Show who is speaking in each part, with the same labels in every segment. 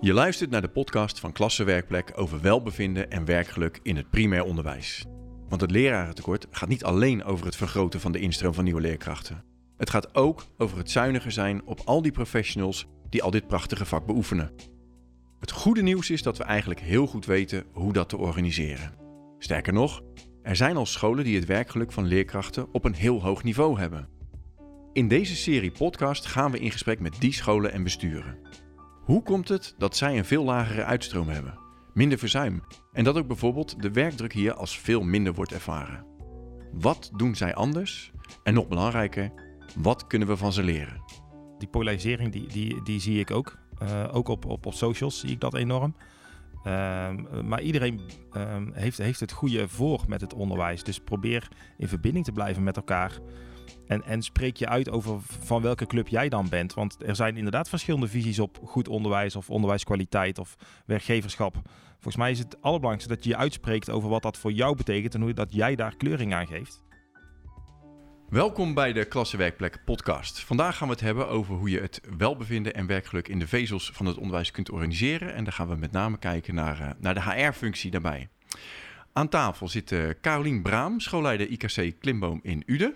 Speaker 1: Je luistert naar de podcast van Klassenwerkplek over welbevinden en werkgeluk in het primair onderwijs. Want het lerarentekort gaat niet alleen over het vergroten van de instroom van nieuwe leerkrachten. Het gaat ook over het zuiniger zijn op al die professionals die al dit prachtige vak beoefenen. Het goede nieuws is dat we eigenlijk heel goed weten hoe dat te organiseren. Sterker nog, er zijn al scholen die het werkgeluk van leerkrachten op een heel hoog niveau hebben. In deze serie podcast gaan we in gesprek met die scholen en besturen. Hoe komt het dat zij een veel lagere uitstroom hebben, minder verzuim en dat ook bijvoorbeeld de werkdruk hier als veel minder wordt ervaren? Wat doen zij anders? En nog belangrijker, wat kunnen we van ze leren?
Speaker 2: Die polarisering die, die, die zie ik ook. Uh, ook op, op, op socials zie ik dat enorm. Uh, maar iedereen uh, heeft, heeft het goede voor met het onderwijs. Dus probeer in verbinding te blijven met elkaar. En, en spreek je uit over van welke club jij dan bent. Want er zijn inderdaad verschillende visies op goed onderwijs of onderwijskwaliteit of werkgeverschap. Volgens mij is het allerbelangrijkste dat je je uitspreekt over wat dat voor jou betekent en hoe dat jij daar kleuring aan geeft.
Speaker 1: Welkom bij de Klassenwerkplek podcast. Vandaag gaan we het hebben over hoe je het welbevinden en werkgeluk in de vezels van het onderwijs kunt organiseren. En daar gaan we met name kijken naar, uh, naar de HR-functie daarbij. Aan tafel zit uh, Carolien Braam, schoolleider IKC Klimboom in Uden.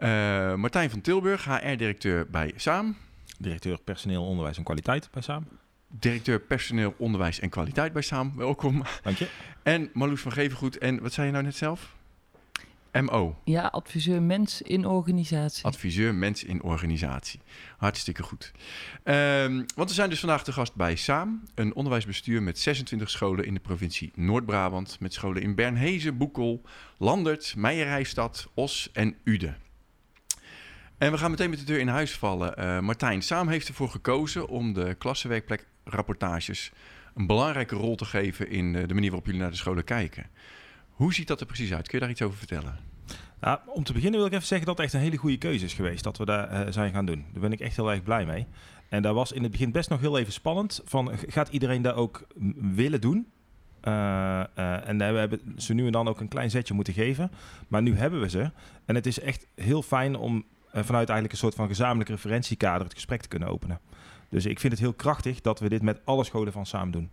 Speaker 1: Uh, Martijn van Tilburg, HR-directeur bij SAAM.
Speaker 2: Directeur personeel, onderwijs en kwaliteit bij SAAM.
Speaker 1: Directeur personeel, onderwijs en kwaliteit bij SAAM. Welkom.
Speaker 2: Dank je.
Speaker 1: En Marloes van Gevengoed. En wat zei je nou net zelf? MO.
Speaker 3: Ja, adviseur mens in organisatie.
Speaker 1: Adviseur mens in organisatie. Hartstikke goed. Um, want we zijn dus vandaag te gast bij SAAM, een onderwijsbestuur met 26 scholen in de provincie Noord-Brabant. Met scholen in Bernhezen, Boekel, Landert, Meijerijstad, Os en Uden. En we gaan meteen met de deur in huis vallen. Uh, Martijn, SAAM heeft ervoor gekozen om de klassenwerkplekrapportages een belangrijke rol te geven in de manier waarop jullie naar de scholen kijken. Hoe ziet dat er precies uit? Kun je daar iets over vertellen?
Speaker 2: Nou, om te beginnen wil ik even zeggen dat het echt een hele goede keuze is geweest dat we daar uh, zijn gaan doen. Daar ben ik echt heel erg blij mee. En dat was in het begin best nog heel even spannend. Van, gaat iedereen dat ook willen doen? En we hebben ze nu en dan ook een klein zetje moeten geven. Maar nu hebben we ze. En het is echt heel fijn om vanuit eigenlijk een soort van gezamenlijk referentiekader het gesprek te kunnen openen. Dus ik vind het heel krachtig dat we dit met alle scholen van samen doen.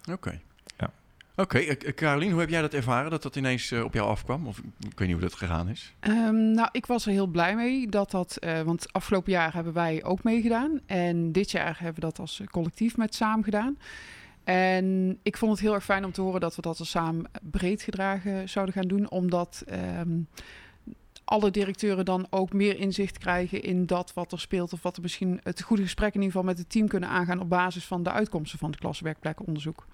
Speaker 1: Oké. Okay. Ja. Oké, okay. uh, Carolien, hoe heb jij dat ervaren dat dat ineens uh, op jou afkwam? Of ik weet niet hoe dat gegaan is.
Speaker 3: Um, nou, ik was er heel blij mee dat dat, uh, want afgelopen jaar hebben wij ook meegedaan. En dit jaar hebben we dat als collectief met samen gedaan. En ik vond het heel erg fijn om te horen dat we dat als samen breed gedragen zouden gaan doen, omdat um, alle directeuren dan ook meer inzicht krijgen in dat wat er speelt. Of wat er misschien het goede gesprek in ieder geval met het team kunnen aangaan op basis van de uitkomsten van het klaswerkplekonderzoek.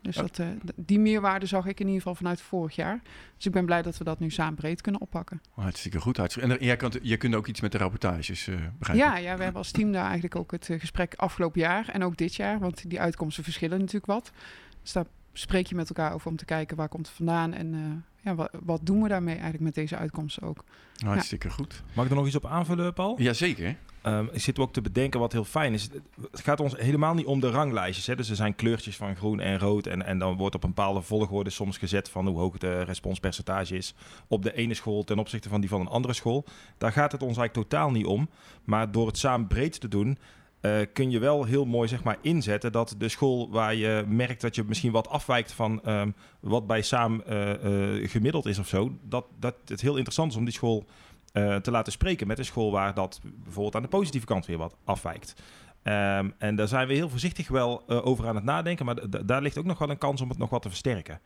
Speaker 3: Dus dat, uh, die meerwaarde zag ik in ieder geval vanuit vorig jaar. Dus ik ben blij dat we dat nu samen breed kunnen oppakken.
Speaker 1: Hartstikke goed. Hartstikke. En jij kunt, je kunt ook iets met de rapportages, uh, begrijp
Speaker 3: ja, ja, we hebben als team daar eigenlijk ook het uh, gesprek afgelopen jaar en ook dit jaar. Want die uitkomsten verschillen natuurlijk wat. Dus daar spreek je met elkaar over om te kijken waar komt het vandaan en ja, wat, wat, doen we daarmee eigenlijk met deze uitkomsten ook.
Speaker 1: Hartstikke ja. goed.
Speaker 2: Mag ik er nog iets op aanvullen, Paul?
Speaker 1: Jazeker.
Speaker 2: Um, ik zit ook te bedenken wat heel fijn is. Het gaat ons helemaal niet om de ranglijstjes. Hè? Dus er zijn kleurtjes van groen en rood. En, en dan wordt op een bepaalde volgorde soms gezet van hoe hoog de responspercentage is op de ene school ten opzichte van die van een andere school. Daar gaat het ons eigenlijk totaal niet om. Maar door het samen breed te doen, uh, kun je wel heel mooi zeg maar, inzetten dat de school waar je merkt dat je misschien wat afwijkt van um, wat bij SAAM uh, uh, gemiddeld is of zo, dat, dat het heel interessant is om die school te laten spreken met een school waar dat bijvoorbeeld aan de positieve kant weer wat afwijkt. Um, en daar zijn we heel voorzichtig wel over aan het nadenken, maar daar ligt ook nog wel een kans om het nog wat te versterken.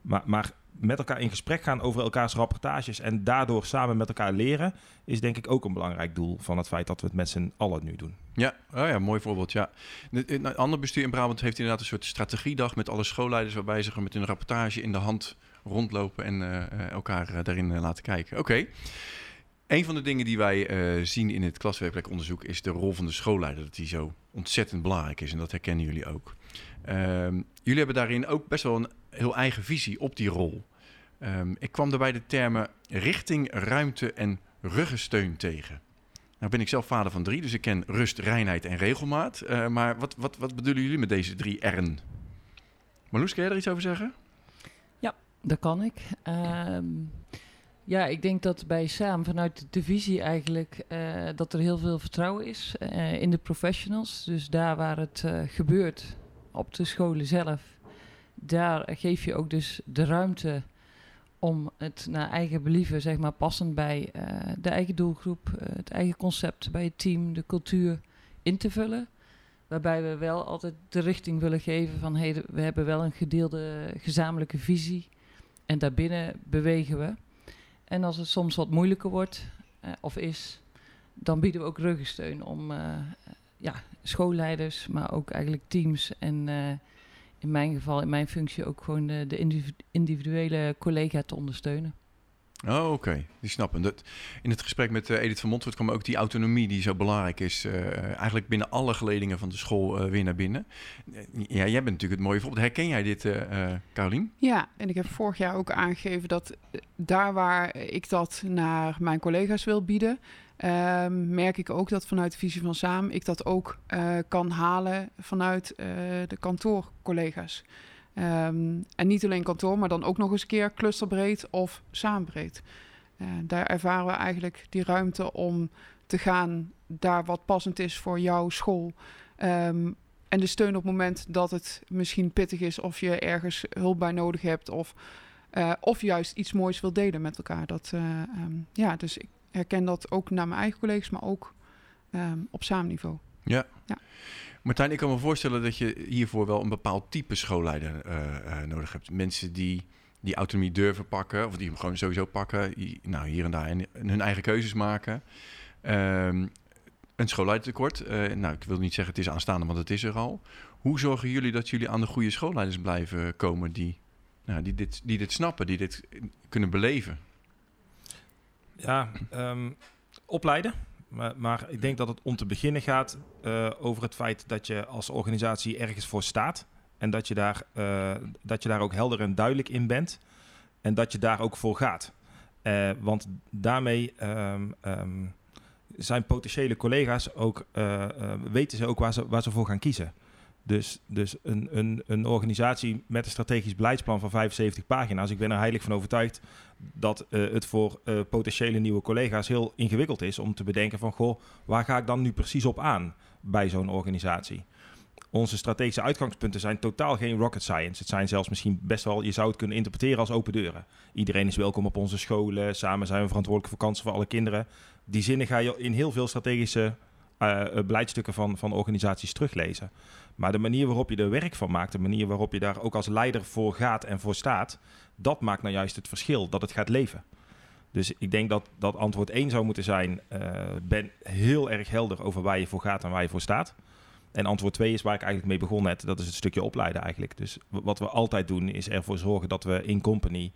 Speaker 2: Maar, maar, met elkaar in gesprek gaan over elkaars rapportages en daardoor samen met elkaar leren, is denk ik ook een belangrijk doel van het feit dat we het met z'n allen nu doen.
Speaker 1: Ja, oh ja, mooi voorbeeld. Ja. Een ander bestuur in Brabant heeft inderdaad een soort strategiedag met alle schoolleiders waarbij ze met hun rapportage in de hand rondlopen en uh, elkaar uh, daarin laten kijken. Oké. Een van de dingen die wij zien in het klaswerkplekonderzoek is de rol van de schoolleider. Dat die zo ontzettend belangrijk is en dat herkennen jullie ook. Uh, jullie hebben daarin ook best wel een heel eigen visie op die rol. Um, ik kwam daarbij de termen richting, ruimte en ruggensteun tegen. Nou ben ik zelf vader van drie, dus ik ken rust, reinheid en regelmaat. Uh, maar wat, wat, wat bedoelen jullie met deze drie R'en? Marloes, kun jij er iets over zeggen?
Speaker 4: Ja, dat kan ik. Um, Ja, ik denk dat bij Saam vanuit de divisie eigenlijk uh, dat er heel veel vertrouwen is uh, in de professionals. Dus daar waar het gebeurt op de scholen zelf, daar geef je ook dus de ruimte om het naar eigen believen, zeg maar, passend bij de eigen doelgroep, het eigen concept, bij het team, de cultuur in te vullen. Waarbij we wel altijd de richting willen geven van hey, we hebben wel een gedeelde gezamenlijke visie. En daarbinnen bewegen we. En als het soms wat moeilijker wordt uh, of is, dan bieden we ook ruggensteun om ja, schoolleiders, maar ook eigenlijk teams en in mijn geval, in mijn functie ook gewoon de, de individuele collega te ondersteunen.
Speaker 1: Oh, oké. Die snappen. Dat, in het gesprek met uh, Edith van Montfort kwam ook die autonomie die zo belangrijk is. Uh, eigenlijk binnen alle geledingen van de school uh, weer naar binnen. ja, jij bent natuurlijk het mooie voorbeeld. Herken jij dit, Carolien?
Speaker 3: Ja, en ik heb vorig jaar ook aangegeven dat daar waar ik dat naar mijn collega's wil bieden... Ehm, merk ik ook dat vanuit de visie van Saam ik dat ook kan halen vanuit de kantoorcollega's. Um, en niet alleen kantoor, maar dan ook nog eens een keer clusterbreed of saambreed. Uh, daar ervaren we eigenlijk die ruimte om te gaan daar wat passend is voor jouw school. Um, en de steun op het moment dat het misschien pittig is of je ergens hulp bij nodig hebt of, of juist iets moois wil delen met elkaar. Dat, ja, dus ik herken dat ook naar mijn eigen collega's, maar ook op saamniveau.
Speaker 1: Ja. ja. Martijn, ik kan me voorstellen dat je hiervoor wel een bepaald type schoolleider uh, uh, nodig hebt. Mensen die die autonomie durven pakken, of die hem gewoon sowieso pakken, die, nou, hier en daar en, hun eigen keuzes maken. Um, een schoolleidertekort, uh, nou, ik wil niet zeggen het is aanstaande, want het is er al. Hoe zorgen jullie dat jullie aan de goede schoolleiders blijven komen die, nou, die, dit, die dit snappen, die dit kunnen beleven?
Speaker 2: Ja, um, opleiden. Maar, maar, ik denk dat het om te beginnen gaat uh, over het feit dat je als organisatie ergens voor staat. En dat je, daar, uh, dat je daar ook helder en duidelijk in bent. En dat je daar ook voor gaat. Uh, want daarmee um, um, zijn potentiële collega's ook, weten ze ook waar ze, waar ze voor gaan kiezen. Dus, dus een, een, een organisatie met een strategisch beleidsplan van 75 pagina's. Ik ben er heilig van overtuigd dat uh, het voor uh, potentiële nieuwe collega's heel ingewikkeld is om te bedenken van goh, waar ga ik dan nu precies op aan bij zo'n organisatie? Onze strategische uitgangspunten zijn totaal geen rocket science. Het zijn zelfs misschien best wel, je zou het kunnen interpreteren als open deuren. Iedereen is welkom op onze scholen. Samen zijn we verantwoordelijk voor kansen voor alle kinderen. Die zinnen ga je in heel veel strategische uh, beleidstukken van, van organisaties teruglezen. Maar de manier waarop je er werk van maakt, de manier waarop je daar ook als leider voor gaat en voor staat, dat maakt nou juist het verschil, dat het gaat leven. Dus ik denk dat, dat antwoord 1 zou moeten zijn: uh, ben heel erg helder over waar je voor gaat en waar je voor staat. En antwoord 2 is waar ik eigenlijk mee begon net. Dat is het stukje opleiden eigenlijk. Dus wat we altijd doen is ervoor zorgen dat we in company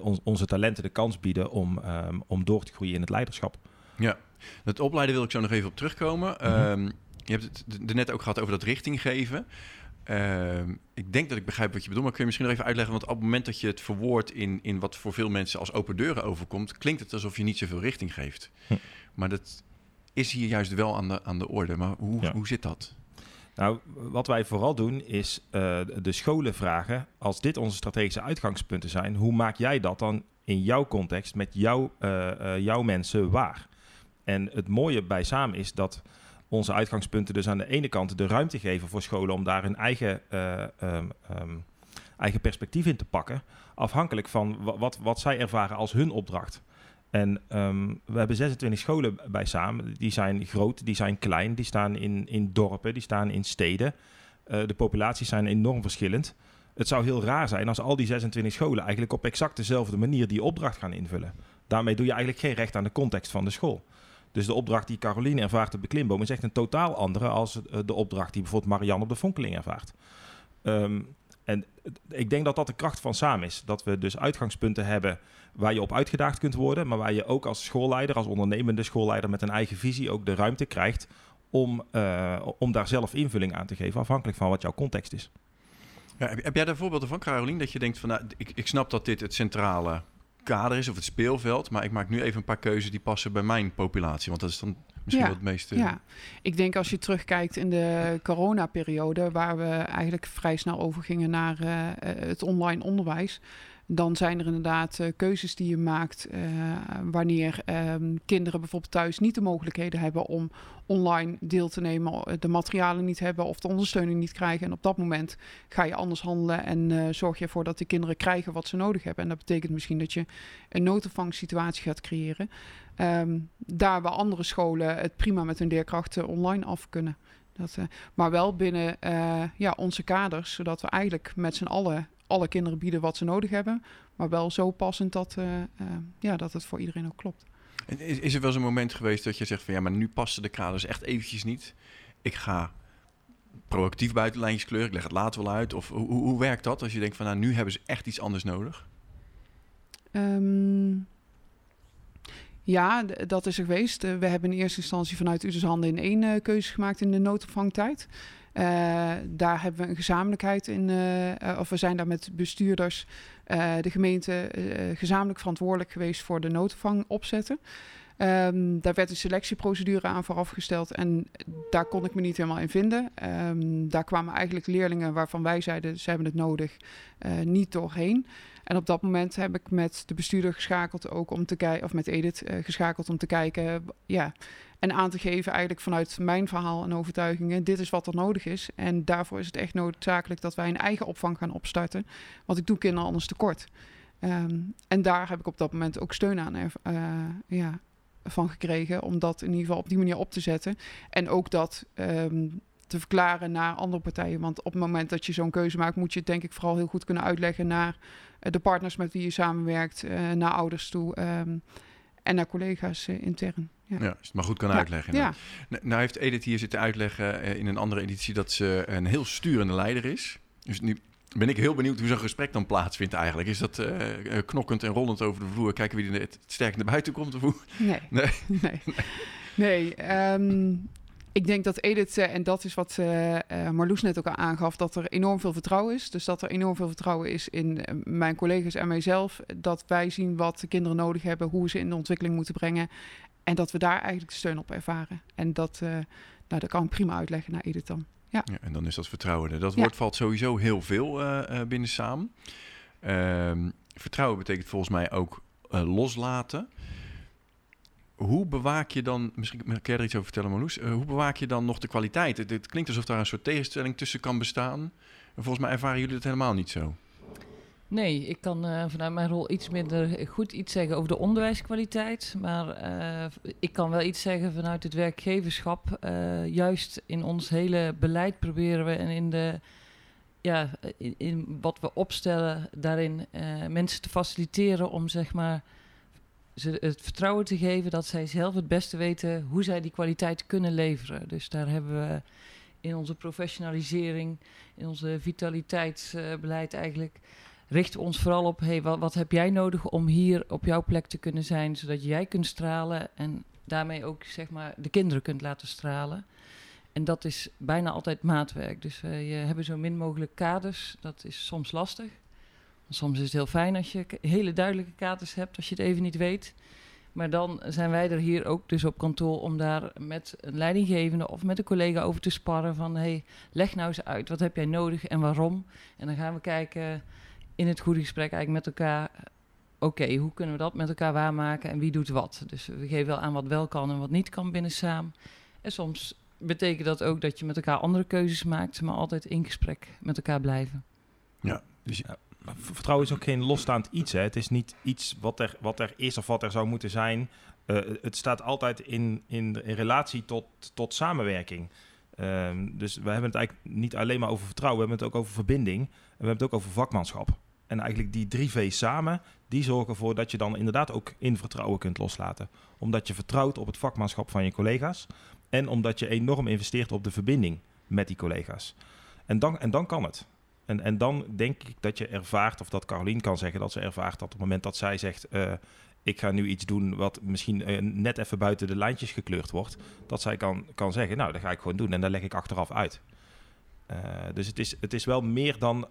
Speaker 2: on onze talenten de kans bieden om, um, om door te groeien in het leiderschap.
Speaker 1: Ja, dat opleiden wil ik zo nog even op terugkomen. Mm -hmm. um, je hebt het er net ook gehad over dat richting geven. Uh, ik denk dat ik begrijp wat je bedoelt, maar kun je misschien nog even uitleggen? Want op het moment dat je het verwoordt in, in wat voor veel mensen als open deuren overkomt, klinkt het alsof je niet zoveel richting geeft. Hm. Maar dat is hier juist wel aan de, aan de orde. Maar hoe, ja. hoe zit dat?
Speaker 2: Nou, wat wij vooral doen is uh, de scholen vragen, als dit onze strategische uitgangspunten zijn, hoe maak jij dat dan in jouw context met jou, uh, uh, jouw mensen waar? En het mooie bij Samen is dat onze uitgangspunten dus aan de ene kant de ruimte geven voor scholen om daar hun eigen, uh, um, um, eigen perspectief in te pakken. Afhankelijk van wat, wat zij ervaren als hun opdracht. En um, we hebben 26 scholen bij samen. Die zijn groot, die zijn klein, die staan in, in dorpen, die staan in steden. Uh, de populaties zijn enorm verschillend. Het zou heel raar zijn als al die 26 scholen eigenlijk op exact dezelfde manier die opdracht gaan invullen. Daarmee doe je eigenlijk geen recht aan de context van de school. Dus de opdracht die Caroline ervaart op de klimboom is echt een totaal andere als de opdracht die bijvoorbeeld Marianne op de Vonkeling ervaart. Um, en ik denk dat dat de kracht van samen is. Dat we dus uitgangspunten hebben waar je op uitgedaagd kunt worden, maar waar je ook als schoolleider, als ondernemende schoolleider met een eigen visie ook de ruimte krijgt om, uh, om daar zelf invulling aan te geven, afhankelijk van wat jouw context is.
Speaker 1: Heb jij daar voorbeelden van, Caroline, dat je denkt van, nou, ik, ik snap dat dit het centrale kader is of het speelveld. Maar ik maak nu even een paar keuzes die passen bij mijn populatie. Want dat is dan misschien
Speaker 3: ja,
Speaker 1: wel het meeste.
Speaker 3: Ja, ik denk als je terugkijkt in de coronaperiode, waar we eigenlijk vrij snel overgingen naar uh, het online onderwijs. Dan zijn er inderdaad eh, keuzes die je maakt eh, wanneer ehm, kinderen bijvoorbeeld thuis niet de mogelijkheden hebben om online deel te nemen, de materialen niet hebben of de ondersteuning niet krijgen. En op dat moment ga je anders handelen en zorg je ervoor dat de kinderen krijgen wat ze nodig hebben. En dat betekent misschien dat je een noodopvangsituatie gaat creëren. Ehm, daar waar andere scholen het prima met hun leerkrachten online af kunnen. Dat, maar wel binnen ja, onze kaders, zodat we eigenlijk met z'n allen alle kinderen bieden wat ze nodig hebben. Maar wel zo passend dat, uh, ja, dat het voor iedereen ook klopt.
Speaker 1: En is, is er wel eens een moment geweest dat je zegt van ja, maar nu passen de kaders echt eventjes niet. Ik ga proactief buitenlijntjes kleuren, ik leg het later wel uit. Of hoe, hoe werkt dat als je denkt van nou, nu hebben ze echt iets anders nodig?
Speaker 3: Um, ja, dat is er geweest. Uh, we hebben in eerste instantie vanuit Uders handen in één keuze gemaakt in de noodopvangtijd. Uh, daar hebben we een gezamenlijkheid in, of we zijn daar met bestuurders, de gemeente, gezamenlijk verantwoordelijk geweest voor de noodopvang opzetten. Um, daar werd een selectieprocedure aan vooraf gesteld en daar kon ik me niet helemaal in vinden. Um, daar kwamen eigenlijk leerlingen waarvan wij zeiden ze hebben het nodig, niet doorheen. En op dat moment heb ik met de bestuurder geschakeld ook om te kijken, of met Edith geschakeld om te kijken, ja, en aan te geven eigenlijk vanuit mijn verhaal en overtuigingen, dit is wat er nodig is. En daarvoor is het echt noodzakelijk dat wij een eigen opvang gaan opstarten, want ik doe kinderen anders tekort. Um, en daar heb ik op dat moment ook steun aan uh, ja, van gekregen, om dat in ieder geval op die manier op te zetten. En ook dat um, te verklaren naar andere partijen. Want op het moment dat je zo'n keuze maakt, moet je het denk ik vooral heel goed kunnen uitleggen naar uh, de partners met wie je samenwerkt, naar ouders toe um, en naar collega's intern.
Speaker 1: Ja. ja, als het maar goed kan ja. uitleggen.
Speaker 3: Ja.
Speaker 1: Nou, nou heeft Edith hier zitten uitleggen in een andere editie dat ze een heel sturende leider is. Dus nu ben ik heel benieuwd hoe zo'n gesprek dan plaatsvindt eigenlijk. Is dat knokkend en rollend over de vloer, kijken wie er het sterk naar buiten komt? Of hoe?
Speaker 3: Nee. Nee. nee. nee. Um, ik denk dat Edith, en dat is wat uh, Marloes net ook al aangaf, dat er enorm veel vertrouwen is. Dus dat er enorm veel vertrouwen is in mijn collega's en mijzelf. Dat wij zien wat de kinderen nodig hebben, hoe ze in de ontwikkeling moeten brengen. En dat we daar eigenlijk steun op ervaren. En dat, nou, dat kan ik prima uitleggen naar Edith dan. Ja.
Speaker 1: ja en dan is dat vertrouwen er. Dat woord ja. valt sowieso heel veel binnen samen. Ehm, vertrouwen betekent volgens mij ook loslaten hoe bewaak je dan, misschien kan je er iets over vertellen Marloes, uh, hoe bewaak je dan nog de kwaliteit? Het, het, klinkt alsof daar een soort tegenstelling tussen kan bestaan. volgens mij ervaren jullie het helemaal niet zo.
Speaker 4: Nee, ik kan uh, vanuit mijn rol iets minder goed iets zeggen over de onderwijskwaliteit. Maar uh, ik kan wel iets zeggen vanuit het werkgeverschap. juist in ons hele beleid proberen we en in de ja, in, in wat we opstellen daarin mensen te faciliteren om zeg maar ze het vertrouwen te geven dat zij zelf het beste weten hoe zij die kwaliteit kunnen leveren. Dus daar hebben we in onze professionalisering, in onze vitaliteitsbeleid eigenlijk, richten ons vooral op, hey, wat, wat heb jij nodig om hier op jouw plek te kunnen zijn, zodat jij kunt stralen en daarmee ook zeg maar de kinderen kunt laten stralen. En dat is bijna altijd maatwerk. Dus we hebben zo min mogelijk kaders. Dat is soms lastig. Soms is het heel fijn als je hele duidelijke kaders hebt, als je het even niet weet. Maar dan zijn wij er hier ook dus op kantoor om daar met een leidinggevende of met een collega over te sparren van hey, leg nou eens uit, wat heb jij nodig en waarom? En dan gaan we kijken in het goede gesprek eigenlijk met elkaar, oké, hoe kunnen we dat met elkaar waarmaken en wie doet wat? Dus we geven wel aan wat wel kan en wat niet kan binnen samen. En soms betekent dat ook dat je met elkaar andere keuzes maakt, maar altijd in gesprek met elkaar blijven.
Speaker 1: Ja, dus ja,
Speaker 2: vertrouwen is ook geen losstaand iets. Hè. Het is niet iets wat er, wat er is of wat er zou moeten zijn. Uh, het staat altijd in, in, in relatie tot, tot samenwerking. Um, dus we hebben het eigenlijk niet alleen maar over vertrouwen, we hebben het ook over verbinding. En we hebben het ook over vakmanschap. En eigenlijk die drie V's samen, die zorgen ervoor dat je dan inderdaad ook in vertrouwen kunt loslaten. Omdat je vertrouwt op het vakmanschap van je collega's. En omdat je enorm investeert op de verbinding met die collega's. En dan, en dan kan het. En, en dan denk ik dat je ervaart, of dat Carolien kan zeggen, dat ze ervaart dat op het moment dat zij zegt: uh, Ik ga nu iets doen wat misschien uh, net even buiten de lijntjes gekleurd wordt, dat zij kan, kan zeggen: Nou, dat ga ik gewoon doen en daar leg ik achteraf uit. Uh, dus het is, het is wel meer dan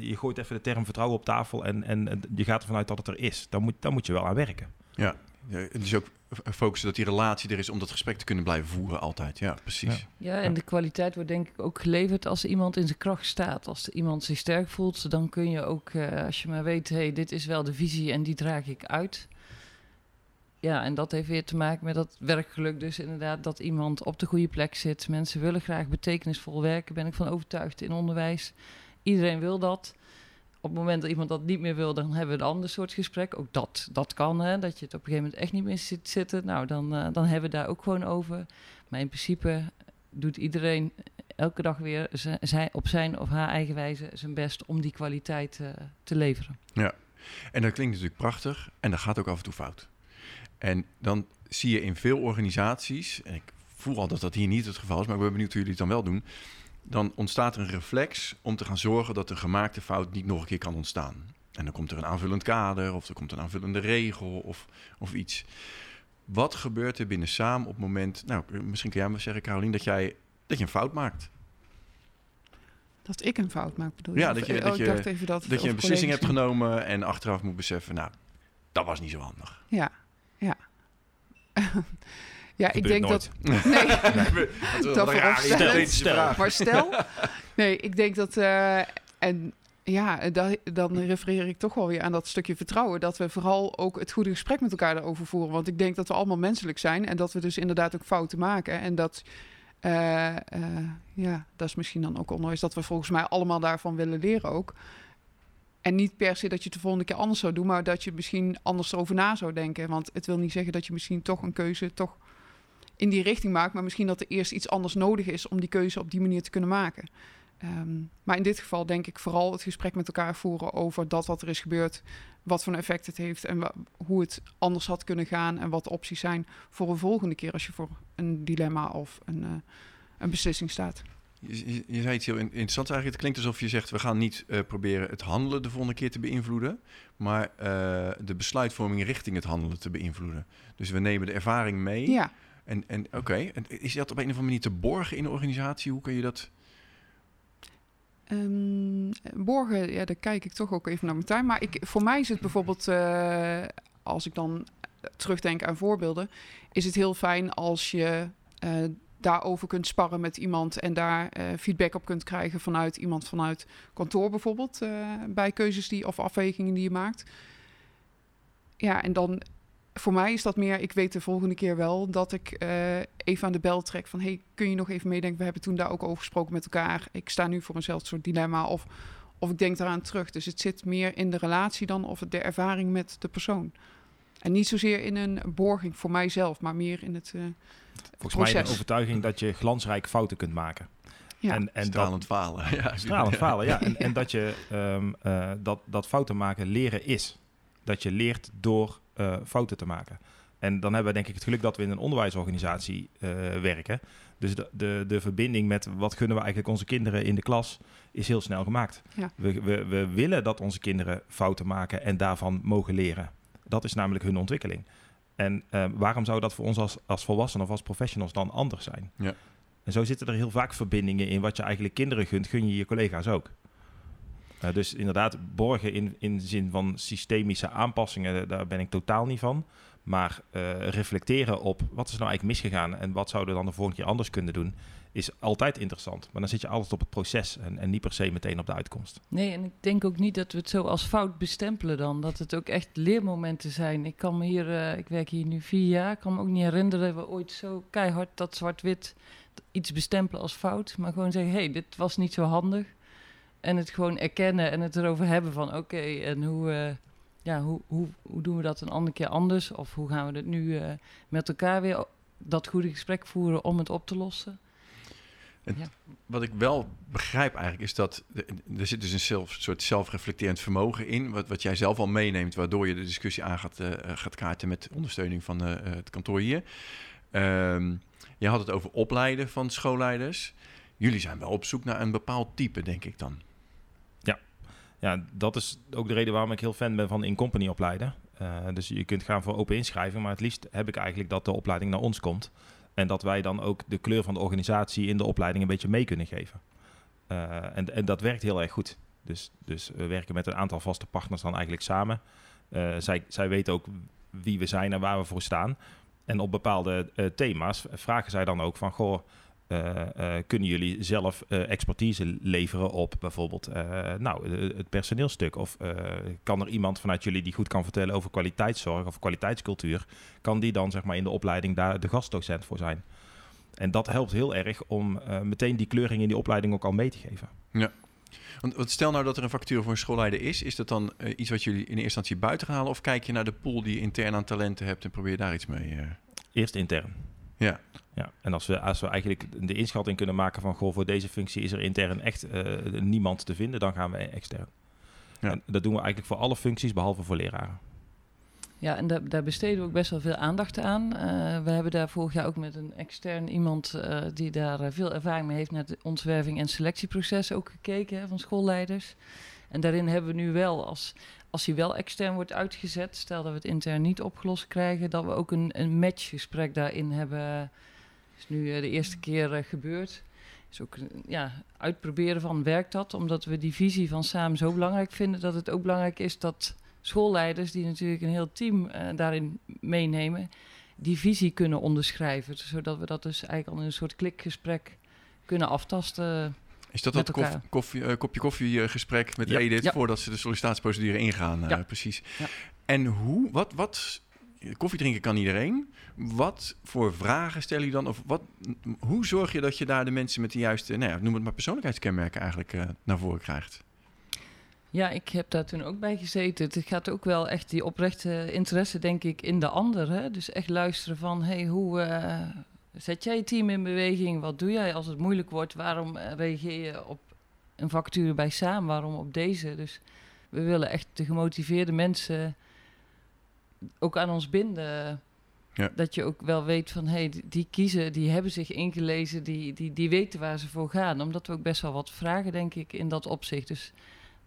Speaker 2: je gooit even de term vertrouwen op tafel en, en, en je gaat ervan uit dat het er is. Dan moet, dan moet je wel aan werken.
Speaker 1: Ja, Ja, Dus ook focussen dat die relatie er is om dat gesprek te kunnen blijven voeren altijd. Ja, precies.
Speaker 4: Ja, en de kwaliteit wordt denk ik ook geleverd als iemand in zijn kracht staat. Als iemand zich sterk voelt, dan kun je ook, eh, als je maar weet, hey, dit is wel de visie en die draag ik uit. Ja, en dat heeft weer te maken met dat werkgeluk. Dus inderdaad dat iemand op de goede plek zit. Mensen willen graag betekenisvol werken, ben ik van overtuigd in onderwijs. Iedereen wil dat. Op het moment dat iemand dat niet meer wil, dan hebben we een ander soort gesprek. Ook dat, dat kan, hè, dat je het op een gegeven moment echt niet meer zit zitten. Nou, dan, eh, dan hebben we daar ook gewoon over. Maar in principe doet iedereen elke dag weer op zijn of haar eigen wijze zijn best om die kwaliteit eh, te leveren.
Speaker 1: En dat klinkt natuurlijk prachtig en dat gaat ook af en toe fout. En dan zie je in veel organisaties, en ik voel al dat dat hier niet het geval is, maar ik ben benieuwd hoe jullie het dan wel doen. Dan ontstaat er een reflex om te gaan zorgen dat een gemaakte fout niet nog een keer kan ontstaan. En dan komt er een aanvullend kader of er komt een aanvullende regel of, of iets. Wat gebeurt er binnen samen op het moment, nou misschien kun jij maar zeggen Carolien, dat jij dat je een fout maakt.
Speaker 3: Dat ik een fout maak, bedoel je?
Speaker 1: Ja, dat je-
Speaker 3: oh,
Speaker 1: dat je-
Speaker 3: dat,
Speaker 1: Dat je een beslissing hebt genomen en achteraf moet beseffen, nou, dat was niet zo handig.
Speaker 3: Ja, ja. ja, ik denk
Speaker 2: nooit.
Speaker 3: dat... Nee,
Speaker 1: dat
Speaker 3: Dat vooropstellen.
Speaker 2: Stel.
Speaker 3: maar stel... Nee, ik denk dat... eh, en ja, da- dan refereer ik toch wel weer aan dat stukje vertrouwen. Dat we vooral ook het goede gesprek met elkaar erover voeren. Want ik denk dat we allemaal menselijk zijn. En dat we dus inderdaad ook fouten maken. En dat... eh, eh, ja, dat is misschien dan ook onnodig. Dat we volgens mij allemaal daarvan willen leren ook. En niet per se dat je het de volgende keer anders zou doen, maar dat je misschien anders over na zou denken. Want het wil niet zeggen dat je misschien toch een keuze toch in die richting maakt, maar misschien dat er eerst iets anders nodig is om die keuze op die manier te kunnen maken. Ehm, maar in dit geval denk ik vooral het gesprek met elkaar voeren over dat wat er is gebeurd, wat voor een effect het heeft en hoe het anders had kunnen gaan en wat de opties zijn voor een volgende keer als je voor een dilemma of een, eh, een beslissing staat.
Speaker 1: Je, zei iets heel in- interessants eigenlijk. Het klinkt alsof je zegt, we gaan niet eh, proberen het handelen de volgende keer te beïnvloeden, maar eh, de besluitvorming richting het handelen te beïnvloeden. Dus we nemen de ervaring mee.
Speaker 3: Ja,
Speaker 1: En, en oké, En is dat op een of andere manier te borgen in de organisatie? Hoe kun je dat...
Speaker 3: Ehm, borgen, ja, daar kijk ik toch ook even naar mijn tuin. Maar ik, voor mij is het bijvoorbeeld, eh, als ik dan terugdenk aan voorbeelden, is het heel fijn als je daarover kunt sparren met iemand en daar eh, feedback op kunt krijgen vanuit iemand vanuit kantoor bijvoorbeeld, eh, bij keuzes die of afwegingen die je maakt. Ja, en dan voor mij is dat meer, ik weet de volgende keer wel dat ik eh, even aan de bel trek van, hey, kun je nog even meedenken? We hebben toen daar ook over gesproken met elkaar. Ik sta nu voor eenzelfde soort dilemma of, of ik denk daaraan terug. Dus het zit meer in de relatie dan of de ervaring met de persoon. En niet zozeer in een borging voor mijzelf, maar meer in het eh,
Speaker 2: Volgens mij de
Speaker 3: proces.
Speaker 2: overtuiging dat je glansrijk fouten kunt maken.
Speaker 3: Ja.
Speaker 2: En, en dat,
Speaker 1: Stralend falen. Ja,
Speaker 2: stralend falen, ja. En, en dat je um, uh, dat, dat fouten maken leren is. Dat je leert door uh, fouten te maken. En dan hebben we denk ik het geluk dat we in een onderwijsorganisatie uh, werken. Dus de, de, de verbinding met wat gunnen we eigenlijk onze kinderen in de klas is heel snel gemaakt.
Speaker 3: Ja.
Speaker 2: We, we, we willen dat onze kinderen fouten maken en daarvan mogen leren. Dat is namelijk hun ontwikkeling. En uh, waarom zou dat voor ons als, als volwassenen of als professionals dan anders zijn?
Speaker 1: Ja.
Speaker 2: En zo zitten er heel vaak verbindingen in. Wat je eigenlijk kinderen gunt, gun je je collega's ook. Uh, dus inderdaad, borgen in, in de zin van systemische aanpassingen, daar ben ik totaal niet van. Maar uh, reflecteren op wat is nou eigenlijk misgegaan en wat zouden we dan de volgende keer anders kunnen doen, is altijd interessant. Maar dan zit je altijd op het proces en, en niet per se meteen op de uitkomst.
Speaker 4: Nee, en ik denk ook niet dat we het zo als fout bestempelen dan. Dat het ook echt leermomenten zijn. Ik kan me hier, uh, ik werk hier nu vier jaar, ik kan me ook niet herinneren dat we ooit zo keihard dat zwart-wit iets bestempelen als fout. Maar gewoon zeggen, hé, hey, dit was niet zo handig. En het gewoon erkennen en het erover hebben van, oké, en hoe... Uh, ja, hoe, hoe, hoe doen we dat een andere keer anders? Of hoe gaan we het nu uh, met elkaar weer dat goede gesprek voeren om het op te lossen?
Speaker 1: En ja. Wat ik wel begrijp eigenlijk is dat er zit dus een zelf, soort zelfreflecterend vermogen in, wat, wat jij zelf al meeneemt, waardoor je de discussie aan gaat, uh, gaat kaarten met ondersteuning van uh, het kantoor hier. Um, je had het over opleiden van schoolleiders. Jullie zijn wel op zoek naar een bepaald type, denk ik dan.
Speaker 2: Ja, ja dat is ook de reden waarom ik heel fan ben van in-company opleiden. Uh, dus je kunt gaan voor open inschrijving, maar het liefst heb ik eigenlijk dat de opleiding naar ons komt. En dat wij dan ook de kleur van de organisatie in de opleiding een beetje mee kunnen geven. Uh, en, en dat werkt heel erg goed. Dus, dus we werken met een aantal vaste partners dan eigenlijk samen. Uh, zij, zij weten ook wie we zijn en waar we voor staan. En op bepaalde eh, thema's vragen zij dan ook van, goh, eh, eh, kunnen jullie zelf eh, expertise leveren op bijvoorbeeld eh, nou, eh, het personeelstuk? Of eh, kan er iemand vanuit jullie die goed kan vertellen over kwaliteitszorg of kwaliteitscultuur, kan die dan zeg maar in de opleiding daar de gastdocent voor zijn? En dat helpt heel erg om eh, meteen die kleuring in die opleiding ook al mee te geven.
Speaker 1: Want, want stel nou dat er een vacature voor een schoolleider is, is dat dan eh, iets wat jullie in eerste instantie buiten gaan halen? Of kijk je naar de pool die je intern aan talenten hebt en probeer je daar iets mee? eh?
Speaker 2: Eerst intern.
Speaker 1: Ja.
Speaker 2: Ja, en als we, als we eigenlijk de inschatting kunnen maken van... Goh, voor deze functie is er intern echt eh, niemand te vinden, dan gaan we extern.
Speaker 1: Ja.
Speaker 2: En dat doen we eigenlijk voor alle functies, behalve voor leraren.
Speaker 4: Ja, en daar, daar besteden we ook best wel veel aandacht aan. Eh, we hebben daar vorig jaar ook met een extern iemand eh, die daar veel ervaring mee heeft naar het ontwerping en selectieproces ook gekeken hè, van schoolleiders. En daarin hebben we nu wel, als, als hij wel extern wordt uitgezet, stel dat we het intern niet opgelost krijgen, dat we ook een, een matchgesprek daarin hebben. is nu eh, de eerste keer eh, gebeurd. Is ook een, ja, uitproberen van werkt dat, omdat we die visie van samen zo belangrijk vinden dat het ook belangrijk is dat schoolleiders, die natuurlijk een heel team eh, daarin meenemen, die visie kunnen onderschrijven. Zodat we dat dus eigenlijk al in een soort klikgesprek kunnen aftasten.
Speaker 1: Is dat dat koffie, eh, kopje koffie eh, gesprek met
Speaker 2: Ja.
Speaker 1: Edith
Speaker 4: Ja.
Speaker 1: voordat ze de sollicitatieprocedure ingaan? eh. Precies.
Speaker 4: Ja.
Speaker 1: En hoe, wat, wat, koffie drinken kan iedereen. Wat voor vragen stel je dan? Of wat, hoe zorg je dat je daar de mensen met de juiste, nou ja, noem het maar persoonlijkheidskenmerken eigenlijk naar voren krijgt?
Speaker 4: Ja, ik heb daar toen ook bij gezeten. Het gaat ook wel echt die oprechte interesse, denk ik, in de ander. Hè? Dus echt luisteren van, hey, hoe zet jij je team in beweging? Wat doe jij als het moeilijk wordt? Waarom eh, reageer je op een vacature bij Saam? Waarom op deze? Dus we willen echt de gemotiveerde mensen ook aan ons binden.
Speaker 1: Ja.
Speaker 4: Dat je ook wel weet van, hey, die- die kiezen, die hebben zich ingelezen, die, die, die weten waar ze voor gaan. Omdat we ook best wel wat vragen, denk ik, in dat opzicht. Dus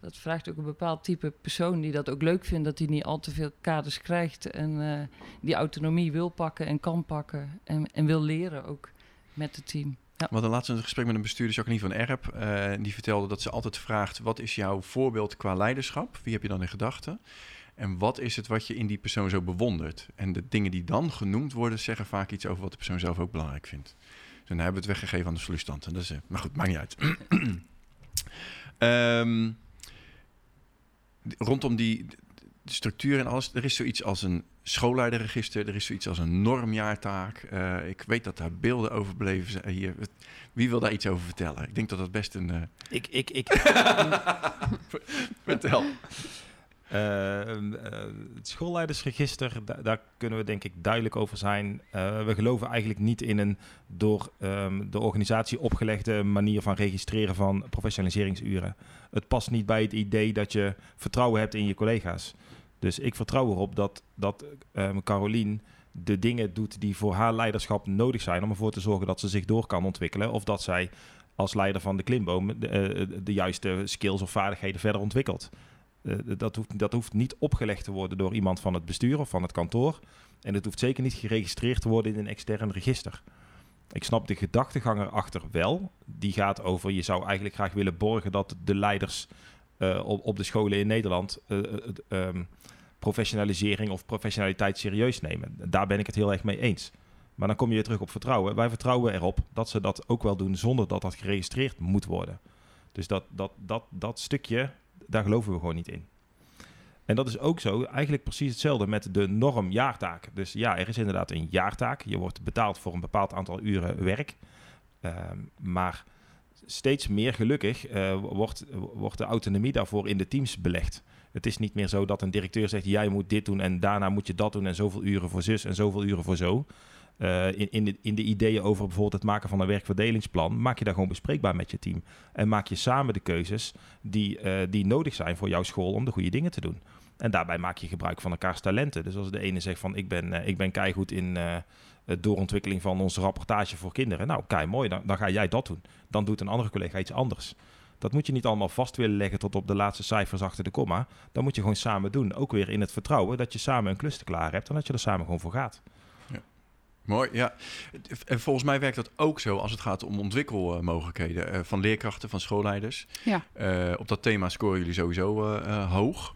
Speaker 4: dat vraagt ook een bepaald type persoon die dat ook leuk vindt, dat hij niet al te veel kaders krijgt en eh, die autonomie wil pakken en kan pakken en, en wil leren ook met het team. Ja.
Speaker 1: We hadden laatst een gesprek met een bestuurder, Jacqueline van Erp. eh, die vertelde dat ze altijd vraagt: wat is jouw voorbeeld qua leiderschap? Wie heb je dan in gedachten? En wat is het wat je in die persoon zo bewondert? En de dingen die dan genoemd worden, zeggen vaak iets over wat de persoon zelf ook belangrijk vindt. Dus dan hebben we het weggegeven aan de sollicitanten. Dat is, eh, maar goed, maakt niet uit. D- rondom die structuur en alles, er is zoiets als een schoolleiderregister, er is zoiets als een normjaartaak. Eh, ik weet dat daar beelden over beleven zijn hier. Wie wil daar iets over vertellen? Ik denk dat dat best een... eh,
Speaker 2: Ik, ik, ik,
Speaker 1: Vertel.
Speaker 2: Eh, eh, het schoolleidersregister, da- daar kunnen we denk ik duidelijk over zijn. Eh, we geloven eigenlijk niet in een door ehm, de organisatie opgelegde manier van registreren van professionaliseringsuren. Het past niet bij het idee dat je vertrouwen hebt in je collega's. Dus ik vertrouw erop dat, dat ehm, Carolien de dingen doet die voor haar leiderschap nodig zijn om ervoor te zorgen dat ze zich door kan ontwikkelen. Of dat zij als leider van de klimboom de juiste skills of vaardigheden verder ontwikkelt. Eh, dat, hoeft, dat hoeft niet opgelegd te worden door iemand van het bestuur of van het kantoor. En het hoeft zeker niet geregistreerd te worden in een extern register. Ik snap de gedachtegang erachter wel. Die gaat over, je zou eigenlijk graag willen borgen dat de leiders eh, op, op de scholen in Nederland eh, ehm, professionalisering of professionaliteit serieus nemen. Daar ben ik het heel erg mee eens. Maar dan kom je weer terug op vertrouwen. Wij vertrouwen erop dat ze dat ook wel doen zonder dat dat geregistreerd moet worden. Dus dat, dat, dat, dat stukje, daar geloven we gewoon niet in. En dat is ook zo, eigenlijk precies hetzelfde met de norm jaartaak. Dus ja, er is inderdaad een jaartaak. Je wordt betaald voor een bepaald aantal uren werk. Ehm, maar steeds meer gelukkig eh, wordt, wordt de autonomie daarvoor in de teams belegd. Het is niet meer zo dat een directeur zegt: jij moet dit doen en daarna moet je dat doen en zoveel uren voor zus en zoveel uren voor zo. Eh, in, in, de, in de ideeën over bijvoorbeeld het maken van een werkverdelingsplan, maak je daar gewoon bespreekbaar met je team. En maak je samen de keuzes die, eh, die nodig zijn voor jouw school om de goede dingen te doen. En daarbij maak je gebruik van elkaars talenten. Dus als de ene zegt van ik ben, eh, ik ben keigoed in doorontwikkeling van onze rapportage voor kinderen. Nou, kei mooi, dan, dan ga jij dat doen. Dan doet een andere collega iets anders. Dat moet je niet allemaal vast willen leggen tot op de laatste cijfers achter de komma. Dat moet je gewoon samen doen. Ook weer in het vertrouwen dat je samen een klus te klaar hebt en dat je er samen gewoon voor gaat.
Speaker 1: Mooi, ja. En volgens mij werkt dat ook zo als het gaat om ontwikkelmogelijkheden eh, van leerkrachten, van schoolleiders.
Speaker 3: Ja.
Speaker 1: Eh, op dat thema scoren jullie sowieso eh, hoog.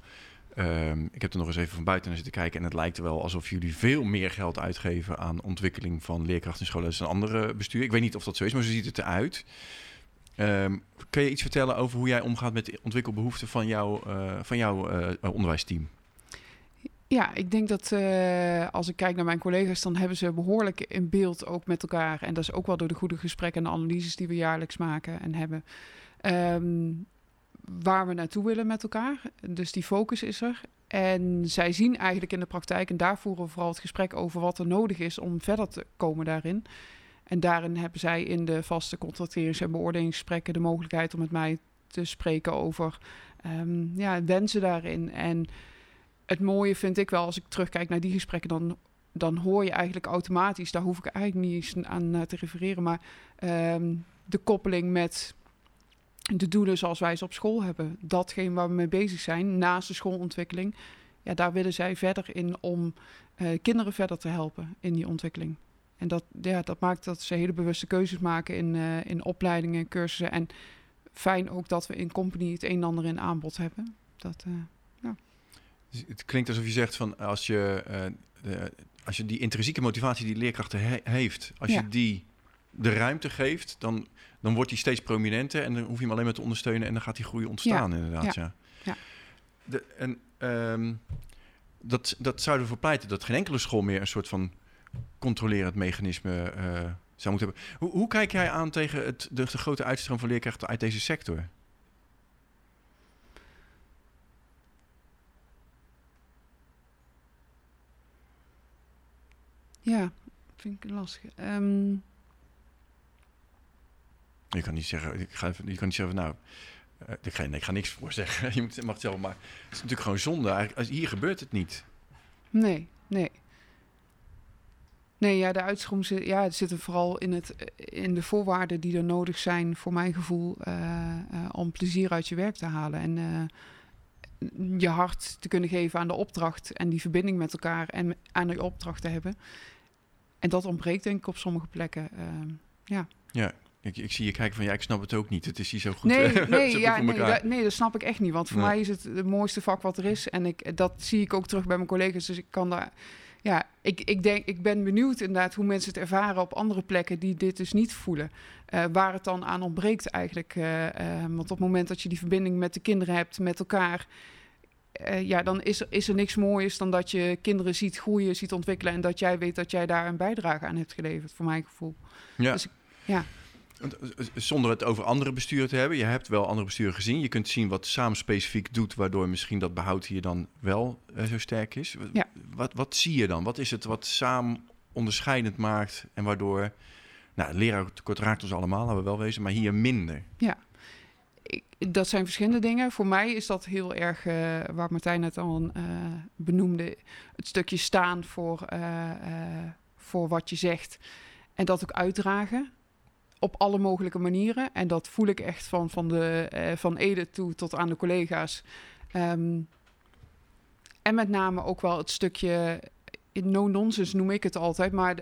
Speaker 1: ehm, ik heb er nog eens even van buiten naar zitten kijken. En het lijkt wel alsof jullie veel meer geld uitgeven aan ontwikkeling van leerkrachten in scholen dan andere bestuur. Ik weet niet of dat zo is, maar zo ziet het eruit. Um, kun je iets vertellen over hoe jij omgaat met de ontwikkelbehoeften van, jou, van jouw onderwijsteam?
Speaker 3: Ja, ik denk dat uh, als ik kijk naar mijn collega's, dan hebben ze behoorlijk in beeld ook met elkaar. En dat is ook wel door de goede gesprekken en analyses die we jaarlijks maken en hebben. Um, waar we naartoe willen met elkaar. Dus die focus is er. En zij zien eigenlijk in de praktijk, en daar voeren we vooral het gesprek over wat er nodig is om verder te komen daarin. En daarin hebben zij in de vaste contracterings- en beoordelingsgesprekken de mogelijkheid om met mij te spreken over um, ja, wensen daarin. En het mooie vind ik wel, als ik terugkijk naar die gesprekken, dan, dan hoor je eigenlijk automatisch, daar hoef ik eigenlijk niet eens aan uh, te refereren, maar um, de koppeling met de doelen zoals wij ze op school hebben. Datgene waar we mee bezig zijn, naast de schoolontwikkeling, ja, daar willen zij verder in om uh, kinderen verder te helpen in die ontwikkeling. En dat, ja, dat maakt dat ze hele bewuste keuzes maken in, uh, in opleidingen, cursussen. En fijn ook dat we in Company het een en ander in aanbod hebben. Dat,
Speaker 1: het klinkt alsof je zegt van als je, de, als je die intrinsieke motivatie die leerkrachten he heeft, als ja. je die de ruimte geeft, dan, dan wordt die steeds prominenter en dan hoef je hem alleen maar te ondersteunen en dan gaat die groei ontstaan, ja. inderdaad. Ja. ja. De, en um, dat, dat zouden we verpleiten dat geen enkele school meer een soort van controlerend mechanisme uh, zou moeten hebben. Hoe, hoe, kijk jij aan tegen het, de, de grote uitstroom van leerkrachten uit deze sector?
Speaker 3: Ja, vind ik lastig. Um,
Speaker 1: je kan niet zeggen, ik ga even, je kan niet zeggen, nou, uh, ik, ga, nee, ik ga niks voor zeggen. je moet, mag het zelf maar. Het is natuurlijk gewoon zonde. Eigenlijk, als, hier gebeurt het niet.
Speaker 3: Nee, nee. Nee, ja, de uitschroom zit, ja, het zit er vooral in, het, in de voorwaarden die er nodig zijn, voor mijn gevoel, uh, uh, om plezier uit je werk te halen. En je hart te kunnen geven aan de opdracht en die verbinding met elkaar en aan de opdracht te hebben. En dat ontbreekt denk ik op sommige plekken. ja.
Speaker 1: Ja, ik, ik, zie je kijken van ja, ik snap het ook niet. Het is hier zo goed.
Speaker 3: Nee, nee, ja, nee, dat, nee, dat snap ik echt niet. Want voor nee. mij is het het mooiste vak wat er is. En ik, dat zie ik ook terug bij mijn collega's. Dus ik kan daar. Ja, ik, ik, denk, ik ben benieuwd inderdaad hoe mensen het ervaren op andere plekken die dit dus niet voelen. Uh, waar het dan aan ontbreekt eigenlijk. Uh, uh, want op het moment dat je die verbinding met de kinderen hebt, met elkaar. ja, dan is er, is er niks moois dan dat je kinderen ziet groeien, ziet ontwikkelen. En dat jij weet dat jij daar een bijdrage aan hebt geleverd, voor mijn gevoel.
Speaker 1: Ja.
Speaker 3: Dus ik, ja.
Speaker 1: Zonder het over andere besturen te hebben. Je hebt wel andere besturen gezien. Je kunt zien wat samen specifiek doet, waardoor misschien dat behoud hier dan wel uh, zo sterk is.
Speaker 3: Ja.
Speaker 1: Wat, wat zie je dan? Wat is het wat samen onderscheidend maakt en waardoor... Nou, leraartekort raakt ons allemaal, laten we wel wezen, maar hier minder.
Speaker 3: Ja, ik, dat zijn verschillende dingen. Voor mij is dat heel erg, uh, waar Martijn het al uh, benoemde, het stukje staan voor, voor wat je zegt en dat ook uitdragen op alle mogelijke manieren. En dat voel ik echt van, van, de, uh, van Ede toe tot aan de collega's. Um, en met name ook wel het stukje no-nonsense noem ik het altijd, maar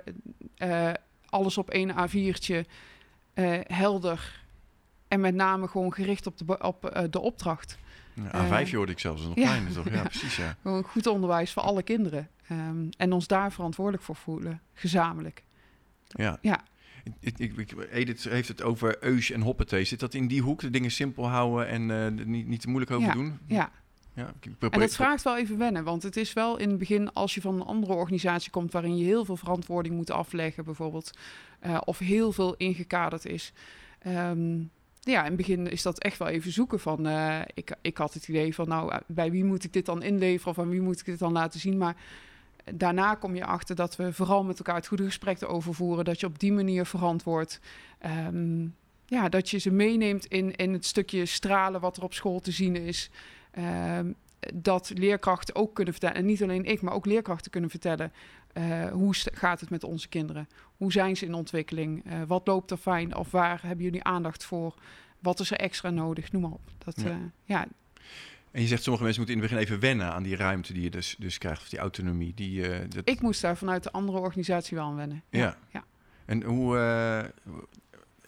Speaker 3: uh, alles op één A4'tje, uh, helder. En met name gewoon gericht op de, op, de opdracht.
Speaker 1: Ja, A5 hoorde ik zelfs nog ja, kleiner, toch? Ja, ja, precies, ja.
Speaker 3: Gewoon goed onderwijs voor alle kinderen. Um, en ons daar verantwoordelijk voor voelen, gezamenlijk.
Speaker 1: Ja.
Speaker 3: ja.
Speaker 1: Ik, ik, Edith heeft het over eus en hoppetee. Zit dat in die hoek? De dingen simpel houden en uh, niet, niet te moeilijk over
Speaker 3: ja,
Speaker 1: doen?
Speaker 3: Ja.
Speaker 1: ja
Speaker 3: en dat vraagt wel even wennen. Want het is wel in het begin, als je van een andere organisatie komt... waarin je heel veel verantwoording moet afleggen bijvoorbeeld... Uh, of heel veel ingekaderd is... Um, ja, in het begin is dat echt wel even zoeken van... Uh, ik, ik had het idee van, nou, bij wie moet ik dit dan inleveren... of aan wie moet ik dit dan laten zien, maar daarna kom je achter dat we vooral met elkaar het goede gesprek erover voeren. Dat je op die manier verantwoord. Um, ja, dat je ze meeneemt in, in het stukje stralen wat er op school te zien is. Um, dat leerkrachten ook kunnen vertellen, en niet alleen ik, maar ook leerkrachten kunnen vertellen. Uh, hoe gaat het met onze kinderen? Hoe zijn ze in ontwikkeling? Uh, wat loopt er fijn? Of waar hebben jullie aandacht voor? Wat is er extra nodig? Noem maar op. Dat, ja. Uh, ja
Speaker 1: en je zegt sommige mensen moeten in het begin even wennen aan die ruimte die je dus, dus krijgt, of die autonomie. Die, uh, dat...
Speaker 3: Ik moest daar vanuit de andere organisatie wel aan wennen.
Speaker 1: Ja.
Speaker 3: ja.
Speaker 1: En hoe uh,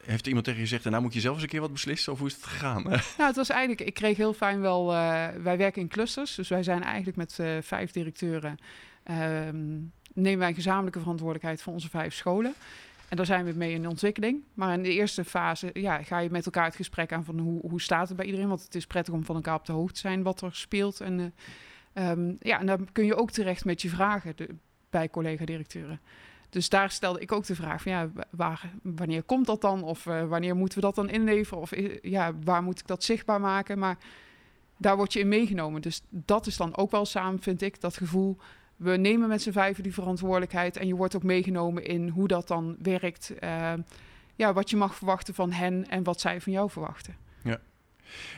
Speaker 1: heeft iemand tegen je gezegd, nou moet je zelf eens een keer wat beslissen? Of hoe is het gegaan?
Speaker 3: Nou, het was eigenlijk, ik kreeg heel fijn wel, eh, wij werken in clusters, dus wij zijn eigenlijk met eh, vijf directeuren, ehm, nemen wij een gezamenlijke verantwoordelijkheid voor onze vijf scholen. En daar zijn we mee in ontwikkeling. Maar in de eerste fase ja, ga je met elkaar het gesprek aan van hoe, hoe staat het bij iedereen. Want het is prettig om van elkaar op de hoogte te zijn wat er speelt. En, eh, ehm, ja, en dan kun je ook terecht met je vragen de, bij collega-directeuren. Dus daar stelde ik ook de vraag van ja, wanneer komt dat dan? Of uh, wanneer moeten we dat dan inleveren? Of uh, ja, waar moet ik dat zichtbaar maken? Maar daar word je in meegenomen. Dus dat is dan ook wel samen, vind ik, dat gevoel. We nemen met z'n vijven die verantwoordelijkheid en je wordt ook meegenomen in hoe dat dan werkt. Uh, ja, wat je mag verwachten van hen en wat zij van jou verwachten.
Speaker 1: Ja. En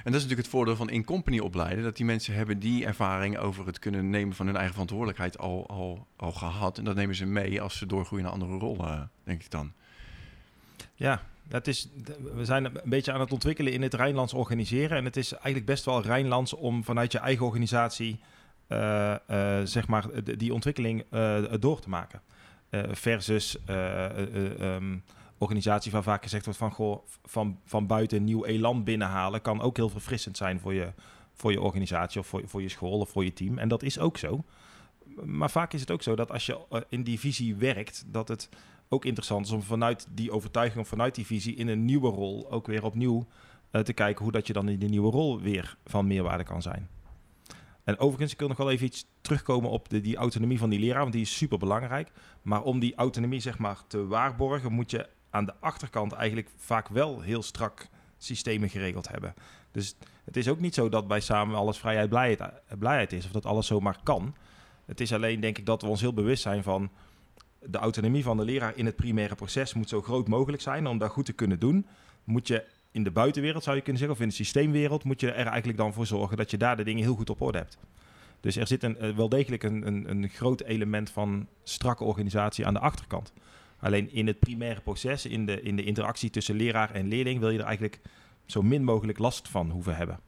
Speaker 1: dat is natuurlijk het voordeel van in-company opleiden. Dat die mensen hebben die ervaring over het kunnen nemen van hun eigen verantwoordelijkheid al, al, al gehad. En dat nemen ze mee als ze doorgroeien naar andere rollen, denk ik dan.
Speaker 2: Ja, het is, we zijn een beetje aan het ontwikkelen in het Rijnlands organiseren. En het is eigenlijk best wel Rijnlands om vanuit je eigen organisatie uh, uh, zeg maar die ontwikkeling uh, door te maken. versus um, organisatie waar vaak gezegd wordt van, van, van buiten nieuw elan binnenhalen kan ook heel verfrissend zijn voor je, voor je organisatie of voor, voor je school of voor je team. En dat is ook zo. Maar vaak is het ook zo dat als je in die visie werkt, dat het ook interessant is om vanuit die overtuiging of vanuit die visie in een nieuwe rol ook weer opnieuw te kijken hoe dat je dan in die nieuwe rol weer van meerwaarde kan zijn. En overigens, ik wil nog wel even iets terugkomen op de, die autonomie van die leraar, want die is super belangrijk. Maar om die autonomie zeg maar te waarborgen, moet je aan de achterkant eigenlijk vaak wel heel strak systemen geregeld hebben. Dus het is ook niet zo dat bij samen alles vrijheid blijheid, blijheid is of dat alles zomaar kan. Het is alleen denk ik dat we ons heel bewust zijn van de autonomie van de leraar in het primaire proces moet zo groot mogelijk zijn om dat goed te kunnen doen. Moet je in de buitenwereld zou je kunnen zeggen, of in de systeemwereld, moet je er eigenlijk dan voor zorgen dat je daar de dingen heel goed op orde hebt. Dus er zit een, wel degelijk een, een, een groot element van strakke organisatie aan de achterkant. Alleen in het primaire proces, in de, in de interactie tussen leraar en leerling, wil je er eigenlijk zo min mogelijk last van hoeven hebben.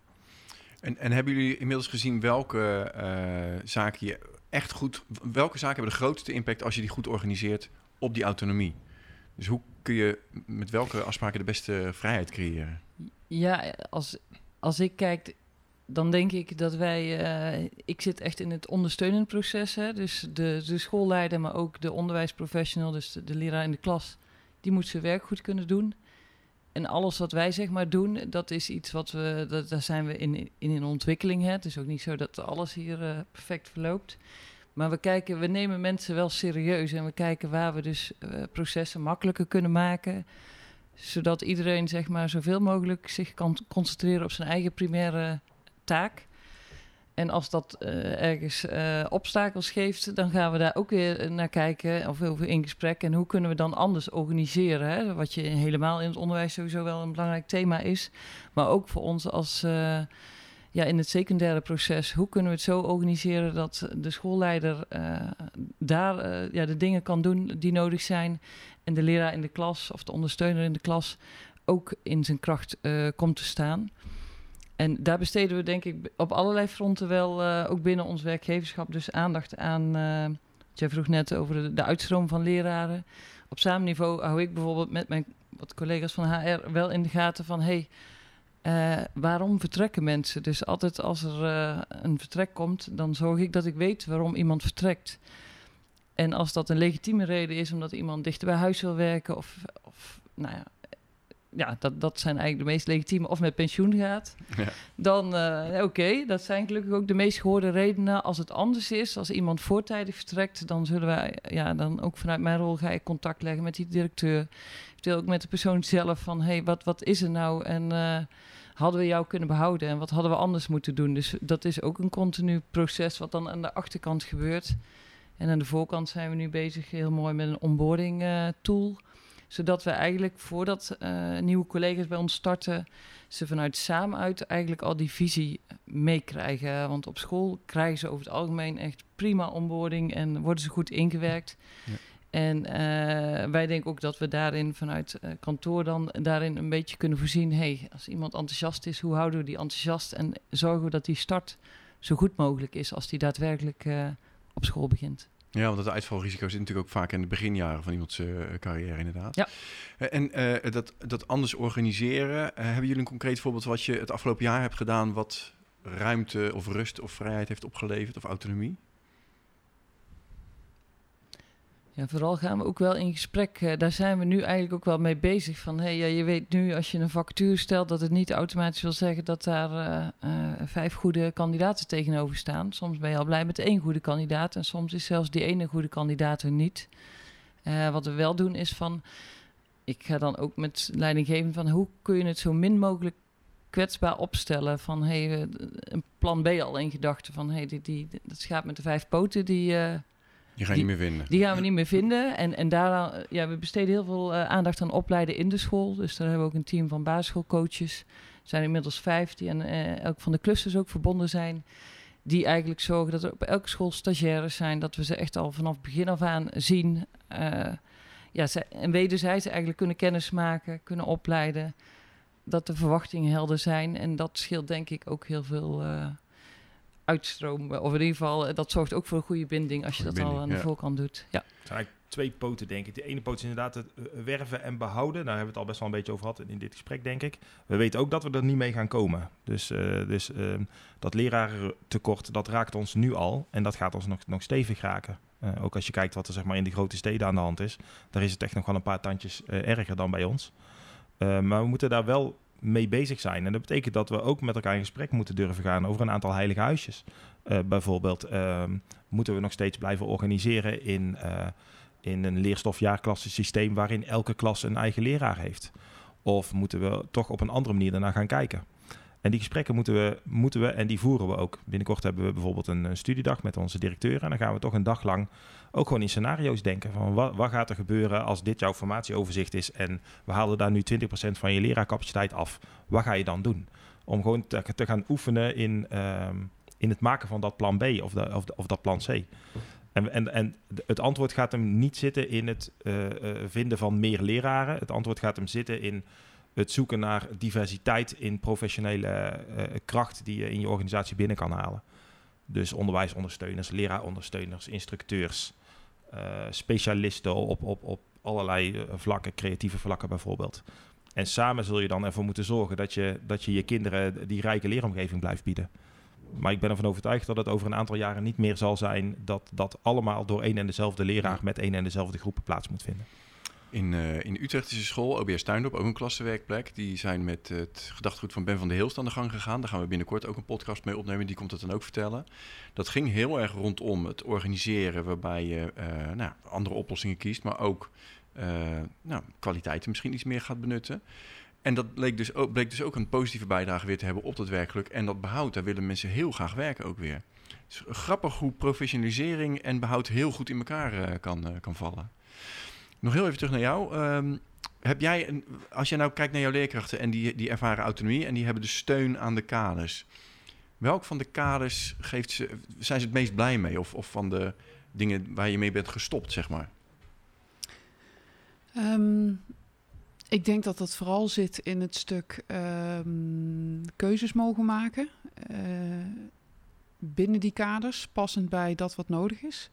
Speaker 1: En, en hebben jullie inmiddels gezien welke uh, zaken je echt goed, welke zaken hebben de grootste impact als je die goed organiseert op die autonomie? Dus hoe kun je met welke afspraken de beste vrijheid creëren?
Speaker 4: Ja, als, als ik kijk, dan denk ik dat wij. Uh, ik zit echt in het ondersteunend proces. Hè? Dus de, de schoolleider, maar ook de onderwijsprofessional, dus de, leraar in de klas, die moet zijn werk goed kunnen doen. En alles wat wij zeg maar doen, dat is iets wat we. Dat, daar zijn we in, in, in ontwikkeling. Hè? Het is ook niet zo dat alles hier uh, perfect verloopt. Maar we kijken, we nemen mensen wel serieus en we kijken waar we dus uh, processen makkelijker kunnen maken. Zodat iedereen zeg maar zoveel mogelijk zich kan concentreren op zijn eigen primaire taak. En als dat uh, ergens uh, obstakels geeft, dan gaan we daar ook weer naar kijken of over in gesprek. En hoe kunnen we dan anders organiseren? Hè? Wat je helemaal in het onderwijs sowieso wel een belangrijk thema is. Maar ook voor ons als ja, in het secundaire proces. Hoe kunnen we het zo organiseren dat de schoolleider daar ja, de dingen kan doen die nodig zijn. En de leraar in de klas of de ondersteuner in de klas ook in zijn kracht komt te staan. En daar besteden we denk ik op allerlei fronten wel, ook binnen ons werkgeverschap, dus aandacht aan. Jij vroeg net over de, de, uitstroom van leraren. Op samen niveau hou ik bijvoorbeeld met mijn wat collega's van HR wel in de gaten van... Hey, uh, waarom vertrekken mensen? Dus altijd als er een vertrek komt, dan zorg ik dat ik weet waarom iemand vertrekt. En als dat een legitieme reden is omdat iemand dichter bij huis wil werken of, of nou ja, ja, dat, dat zijn eigenlijk de meest legitieme, of met pensioen gaat, ja. dan uh, oké, okay, dat zijn gelukkig ook de meest gehoorde redenen. Als het anders is, als iemand voortijdig vertrekt, dan zullen wij, ja, dan ook vanuit mijn rol ga ik contact leggen met die directeur. Deel ook met de persoon zelf van, hé, hey, wat, wat is er nou? En hadden we jou kunnen behouden en wat hadden we anders moeten doen? Dus dat is ook een continu proces wat dan aan de achterkant gebeurt. En aan de voorkant zijn we nu bezig heel mooi met een onboarding uh, tool zodat we eigenlijk voordat uh, nieuwe collega's bij ons starten, ze vanuit samen uit eigenlijk al die visie meekrijgen. Want op school krijgen ze over het algemeen echt prima onboarding en worden ze goed ingewerkt. Ja. En uh, wij denken ook dat we daarin vanuit uh, kantoor dan daarin een beetje kunnen voorzien. hey, als iemand enthousiast is, hoe houden we die enthousiast? En zorgen we dat die start zo goed mogelijk is als die daadwerkelijk op school begint.
Speaker 1: Ja, want dat uitvalrisico zit natuurlijk ook vaak in de beginjaren van iemands carrière, inderdaad.
Speaker 4: Ja.
Speaker 1: En dat, dat anders organiseren, hebben jullie een concreet voorbeeld wat je het afgelopen jaar hebt gedaan, wat ruimte of rust of vrijheid heeft opgeleverd of autonomie?
Speaker 4: Ja, vooral gaan we ook wel in gesprek. Daar zijn we nu eigenlijk ook wel mee bezig. Van hey, ja, je weet nu als je een vacature stelt dat het niet automatisch wil zeggen dat daar uh, uh, vijf goede kandidaten tegenover staan. Soms ben je al blij met één goede kandidaat en soms is zelfs die ene goede kandidaat er niet. wat we wel doen is van, ik ga dan ook met leidinggevend van hoe kun je het zo min mogelijk kwetsbaar opstellen. Van hey, een plan B al in gedachten van hey, die, die, dat schaap met de vijf poten die
Speaker 1: die gaan we niet meer vinden.
Speaker 4: Die gaan we niet meer vinden. En, en daar, ja, we besteden heel veel uh, aandacht aan opleiden in de school. Dus daar hebben we ook een team van basisschoolcoaches. Er zijn inmiddels vijf die aan uh, elk van de clusters ook verbonden zijn. Die eigenlijk zorgen dat er op elke school stagiaires zijn. Dat we ze echt al vanaf begin af aan zien. Uh, ja, ze, en wederzijds eigenlijk kunnen kennismaken, kunnen opleiden. Dat de verwachtingen helder zijn. En dat scheelt denk ik ook heel veel uitstromen. Of in ieder geval, eh, dat zorgt ook voor een goede binding als je dat al aan de voorkant doet. Ja.
Speaker 2: Het zijn eigenlijk twee poten, denk ik. De ene poot is inderdaad het eh, werven en behouden. Daar hebben we het al best wel een beetje over gehad in dit gesprek, denk ik. We weten ook dat we er niet mee gaan komen. Dus, uh, dus uh, dat lerarentekort, dat raakt ons nu al. En dat gaat ons nog, nog stevig raken. Uh, ook als je kijkt wat er zeg maar, in de grote steden aan de hand is. Daar is het echt nog wel een paar tandjes erger dan bij ons. maar we moeten daar wel mee bezig zijn. En dat betekent dat we ook met elkaar in gesprek moeten durven gaan over een aantal heilige huisjes. Uh, bijvoorbeeld uh, moeten we nog steeds blijven organiseren in, uh, in een leerstofjaarklassensysteem waarin elke klas een eigen leraar heeft. Of moeten we toch op een andere manier daarna gaan kijken? En die gesprekken moeten we, moeten we en die voeren we ook. Binnenkort hebben we bijvoorbeeld een, studiedag met onze directeur. En dan gaan we toch een dag lang ook gewoon in scenario's denken. Van wat, wat gaat er gebeuren als dit jouw formatieoverzicht is en we halen daar nu 20% van je leraarcapaciteit af. Wat ga je dan doen? Om gewoon te, gaan oefenen in, uh, in het maken van dat plan B of, of, of dat plan C. En, en, en het antwoord gaat hem niet zitten in het uh, uh, vinden van meer leraren. Het antwoord gaat hem zitten in het zoeken naar diversiteit in professionele uh, kracht die je in je organisatie binnen kan halen. Dus onderwijsondersteuners, leraarondersteuners, instructeurs, uh, specialisten op, op, op allerlei vlakken, creatieve vlakken bijvoorbeeld. En samen zul je dan ervoor moeten zorgen dat je dat je, je kinderen die rijke leeromgeving blijft bieden. Maar ik ben ervan overtuigd dat het over een aantal jaren niet meer zal zijn dat dat allemaal door één en dezelfde leraar met één en dezelfde groepen plaats moet vinden.
Speaker 1: In, uh, in is een school, OBS Tuindorp, ook een klassenwerkplek. Die zijn met het gedachtegoed van Ben van der Heelst aan de gang gegaan. Daar gaan we binnenkort ook een podcast mee opnemen. Die komt het dan ook vertellen. Dat ging heel erg rondom het organiseren, waarbij je uh, nou, andere oplossingen kiest, maar ook uh, nou, kwaliteiten misschien iets meer gaat benutten. En dat bleek dus, ook, dus ook een positieve bijdrage weer te hebben op dat werkgeluk. En dat behoud, daar willen mensen heel graag werken ook weer. Dus grappig hoe professionalisering en behoud heel goed in elkaar kan, kan vallen. Nog heel even terug naar jou. Um, heb jij, een, als je nou kijkt naar jouw leerkrachten en die, die ervaren autonomie en die hebben de steun aan de kaders. Welk van de kaders geeft ze, zijn ze het meest blij mee? Of, of van de dingen waar je mee bent gestopt, zeg maar?
Speaker 3: Um, ik denk dat dat vooral zit in het stuk um, keuzes mogen maken. Uh, binnen die kaders, passend bij dat wat nodig is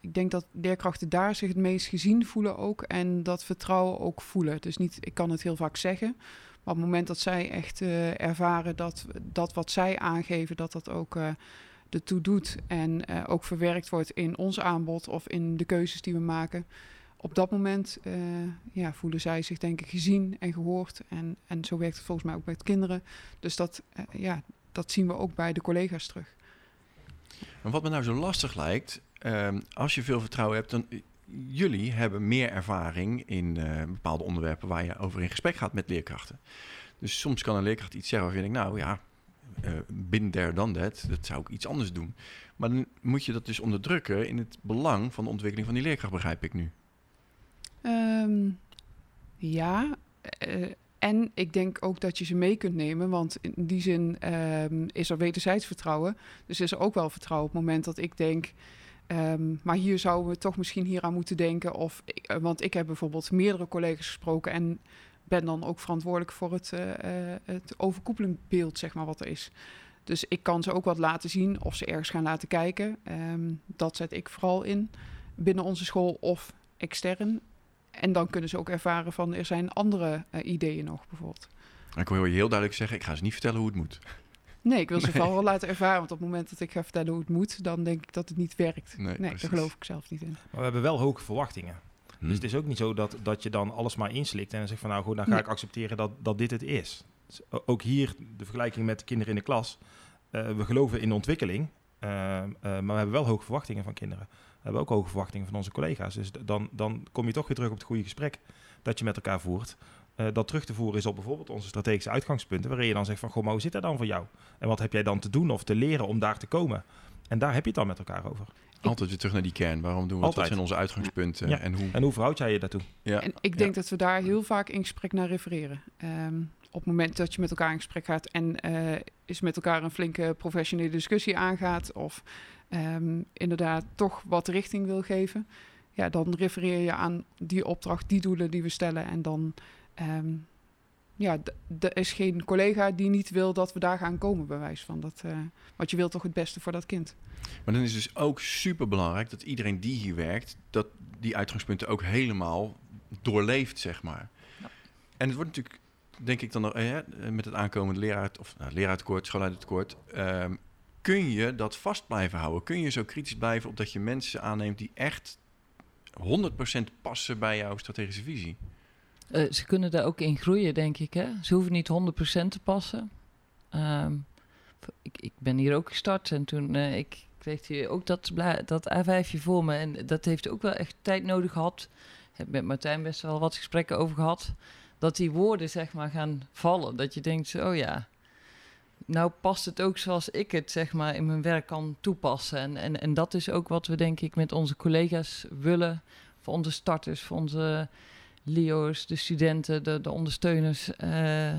Speaker 3: ik denk dat leerkrachten daar zich het meest gezien voelen ook en dat vertrouwen ook voelen. Dus niet, ik kan het heel vaak zeggen, maar op het moment dat zij echt uh, ervaren dat dat wat zij aangeven, dat dat ook uh, ertoe doet en uh, ook verwerkt wordt in ons aanbod of in de keuzes die we maken. Op dat moment ja, voelen zij zich denk ik gezien en gehoord. En, en zo werkt het volgens mij ook bij het kinderen. Dus dat, ja, dat zien we ook bij de collega's terug.
Speaker 1: En wat me nou zo lastig lijkt, um, als je veel vertrouwen hebt, dan jullie hebben meer ervaring in uh, bepaalde onderwerpen waar je over in gesprek gaat met leerkrachten. Dus soms kan een leerkracht iets zeggen waarvan je denkt, nou ja, uh, bin there dan dat, dat zou ik iets anders doen. Maar dan moet je dat dus onderdrukken in het belang van de ontwikkeling van die leerkracht, begrijp ik nu.
Speaker 3: Um, ja, en ik denk ook dat je ze mee kunt nemen, want in die zin um, is er wederzijds vertrouwen. Dus is er ook wel vertrouwen op het moment dat ik denk, Um, maar hier zouden we toch misschien hier aan moeten denken. Of, uh, want ik heb bijvoorbeeld meerdere collega's gesproken en ben dan ook verantwoordelijk voor het, uh, het overkoepelend beeld, zeg maar, wat er is. Dus ik kan ze ook wat laten zien of ze ergens gaan laten kijken. Ehm, dat zet ik vooral in binnen onze school of extern. En dan kunnen ze ook ervaren van er zijn andere ideeën nog bijvoorbeeld.
Speaker 1: Ik wil je heel duidelijk zeggen, ik ga ze niet vertellen hoe het moet.
Speaker 3: Nee, ik wil ze vooral laten ervaren. Want op het moment dat ik ga vertellen hoe het moet, dan denk ik dat het niet werkt. Nee, nee daar geloof ik zelf niet in.
Speaker 2: Maar we hebben wel hoge verwachtingen. Dus het is ook niet zo dat, dat je dan alles maar inslikt en dan zegt van nou goed, dan ga ik accepteren dat, dat dit het is. Dus ook hier de vergelijking met de kinderen in de klas. Uh, we geloven in de ontwikkeling, uh, uh, maar we hebben wel hoge verwachtingen van kinderen. We hebben ook hoge verwachtingen van onze collega's. Dus dan, dan kom je toch weer terug op het goede gesprek dat je met elkaar voert. Dat terug te voeren is op bijvoorbeeld onze strategische uitgangspunten, waarin je dan zegt van goh, maar hoe zit dat dan voor jou? En wat heb jij dan te doen of te leren om daar te komen? En daar heb je het dan met elkaar over.
Speaker 1: Altijd weer terug naar die kern. Waarom doen we Altijd. dat? zijn onze uitgangspunten.
Speaker 2: Ja. En, hoe... en hoe verhoud jij je daartoe?
Speaker 3: Ja. En ik denk dat we daar heel vaak in gesprek naar refereren. Um, op het moment dat je met elkaar in gesprek gaat en uh, is met elkaar een flinke professionele discussie aangaat, of um, inderdaad toch wat richting wil geven, ja, dan refereer je aan die opdracht, die doelen die we stellen. En dan um, ja, er is geen collega die niet wil dat we daar gaan komen, bij wijze van. Dat, uh, want je wilt toch het beste voor dat kind.
Speaker 1: Maar dan is het dus ook super belangrijk dat iedereen die hier werkt, dat die uitgangspunten ook helemaal doorleeft, zeg maar. Ja. En het wordt natuurlijk, denk ik dan eh, met het aankomende leraar, of nou, leraartekort, schoolleidertekort, um, kun je dat vast blijven houden? Kun je zo kritisch blijven op dat je mensen aanneemt die echt 100% passen bij jouw strategische visie?
Speaker 4: Uh, ze kunnen daar ook in groeien, denk ik. Hè? Ze hoeven niet 100% te passen. Um, ik, ik, ben hier ook gestart en toen uh, ik kreeg hier ook dat, dat A5 voor me. En dat heeft ook wel echt tijd nodig gehad. Ik heb met Martijn best wel wat gesprekken over gehad. Dat die woorden zeg maar gaan vallen. Dat je denkt, oh ja, nou past het ook zoals ik het zeg maar in mijn werk kan toepassen. En, en, en dat is ook wat we denk ik met onze collega's willen. Voor onze starters, voor onze Leo's, de studenten, de, de ondersteuners. Uh,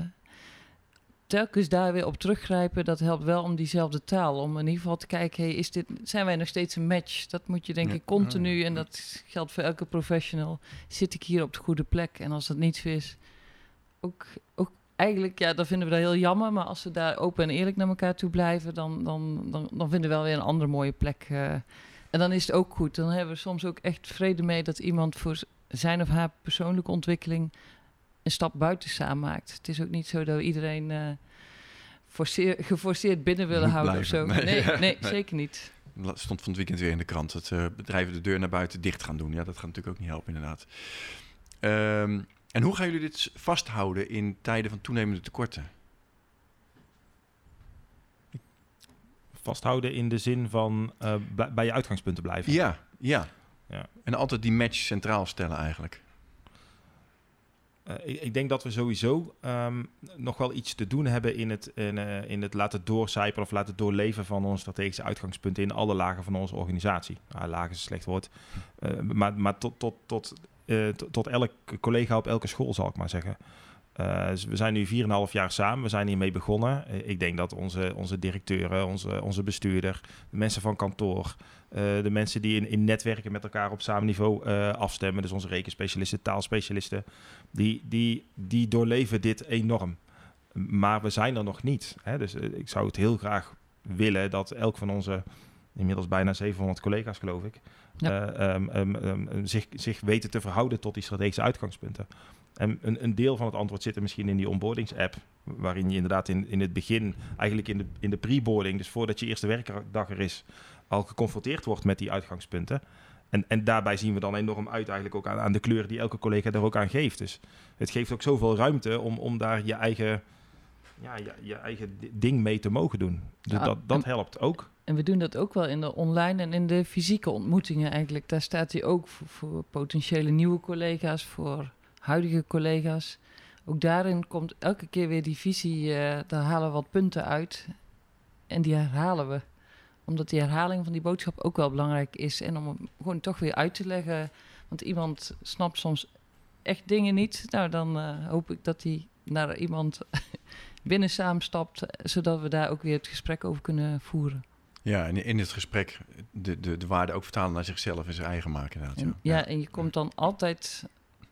Speaker 4: telkens daar weer op teruggrijpen, dat helpt wel om diezelfde taal. Om in ieder geval te kijken, hey, is dit, zijn wij nog steeds een match? Dat moet je denk ik continu, en dat geldt voor elke professional. Zit ik hier op de goede plek? En als dat niet zo is, ook, ook eigenlijk, ja, dan vinden we dat heel jammer. Maar als we daar open en eerlijk naar elkaar toe blijven, dan, dan, dan, dan vinden we wel weer een andere mooie plek. Uh, en dan is het ook goed. Dan hebben we soms ook echt vrede mee dat iemand voor zijn of haar persoonlijke ontwikkeling een stap buiten samen maakt. Het is ook niet zo dat we iedereen uh, forceer, geforceerd binnen willen houden of zo. Nee, nee, nee, zeker niet.
Speaker 1: Stond van het weekend weer in de krant dat uh, bedrijven de deur naar buiten dicht gaan doen. Ja, dat gaat natuurlijk ook niet helpen, inderdaad. Um, en hoe gaan jullie dit vasthouden in tijden van toenemende tekorten?
Speaker 2: Vasthouden in de zin van uh, bij je uitgangspunten blijven.
Speaker 1: Ja, ja. Ja. En altijd die match centraal stellen eigenlijk.
Speaker 2: Uh, ik, ik, denk dat we sowieso um, nog wel iets te doen hebben in het, in, uh, in het laten doorcijpelen of laten doorleven van onze strategische uitgangspunten in alle lagen van onze organisatie. Nou, laag is een slecht woord, uh, maar, maar tot, tot, tot, tot elk collega op elke school zal ik maar zeggen. Uh, we zijn nu 4,5 jaar samen, we zijn hiermee begonnen. Uh, ik denk dat onze, onze directeuren, onze, onze bestuurder, de mensen van kantoor, uh, de mensen die in, in netwerken met elkaar op samen niveau afstemmen, dus onze rekenspecialisten, taalspecialisten, die, die, die doorleven dit enorm. Maar we zijn er nog niet. Hè? Dus ik zou het heel graag willen dat elk van onze, inmiddels bijna 700 collega's geloof ik, ja. um, um, zich, zich weten te verhouden tot die strategische uitgangspunten. En een, een, deel van het antwoord zit er misschien in die onboardings-app, waarin je inderdaad in, in het begin, eigenlijk in de, in de pre-boarding, dus voordat je eerste werkdag er is, al geconfronteerd wordt met die uitgangspunten. En, en daarbij zien we dan enorm uit eigenlijk ook aan, aan de kleur die elke collega er ook aan geeft. Dus het geeft ook zoveel ruimte om, om daar je eigen, ja, je, je eigen ding mee te mogen doen. Dus dat, dat helpt ook.
Speaker 4: En we doen dat ook wel in de online en in de fysieke ontmoetingen eigenlijk. Daar staat hij ook voor, voor potentiële nieuwe collega's, voor huidige collega's. Ook daarin komt elke keer weer die visie, uh, daar halen we wat punten uit. En die herhalen we. Omdat die herhaling van die boodschap ook wel belangrijk is. En om hem gewoon toch weer uit te leggen. Want iemand snapt soms echt dingen niet. Nou, dan uh, hoop ik dat hij naar iemand binnen samenstapt. Zodat we daar ook weer het gesprek over kunnen voeren.
Speaker 1: Ja, en in het gesprek de, de, de waarde ook vertalen naar zichzelf en zijn eigen maken.
Speaker 4: Inderdaad, ja. ja, en je komt dan altijd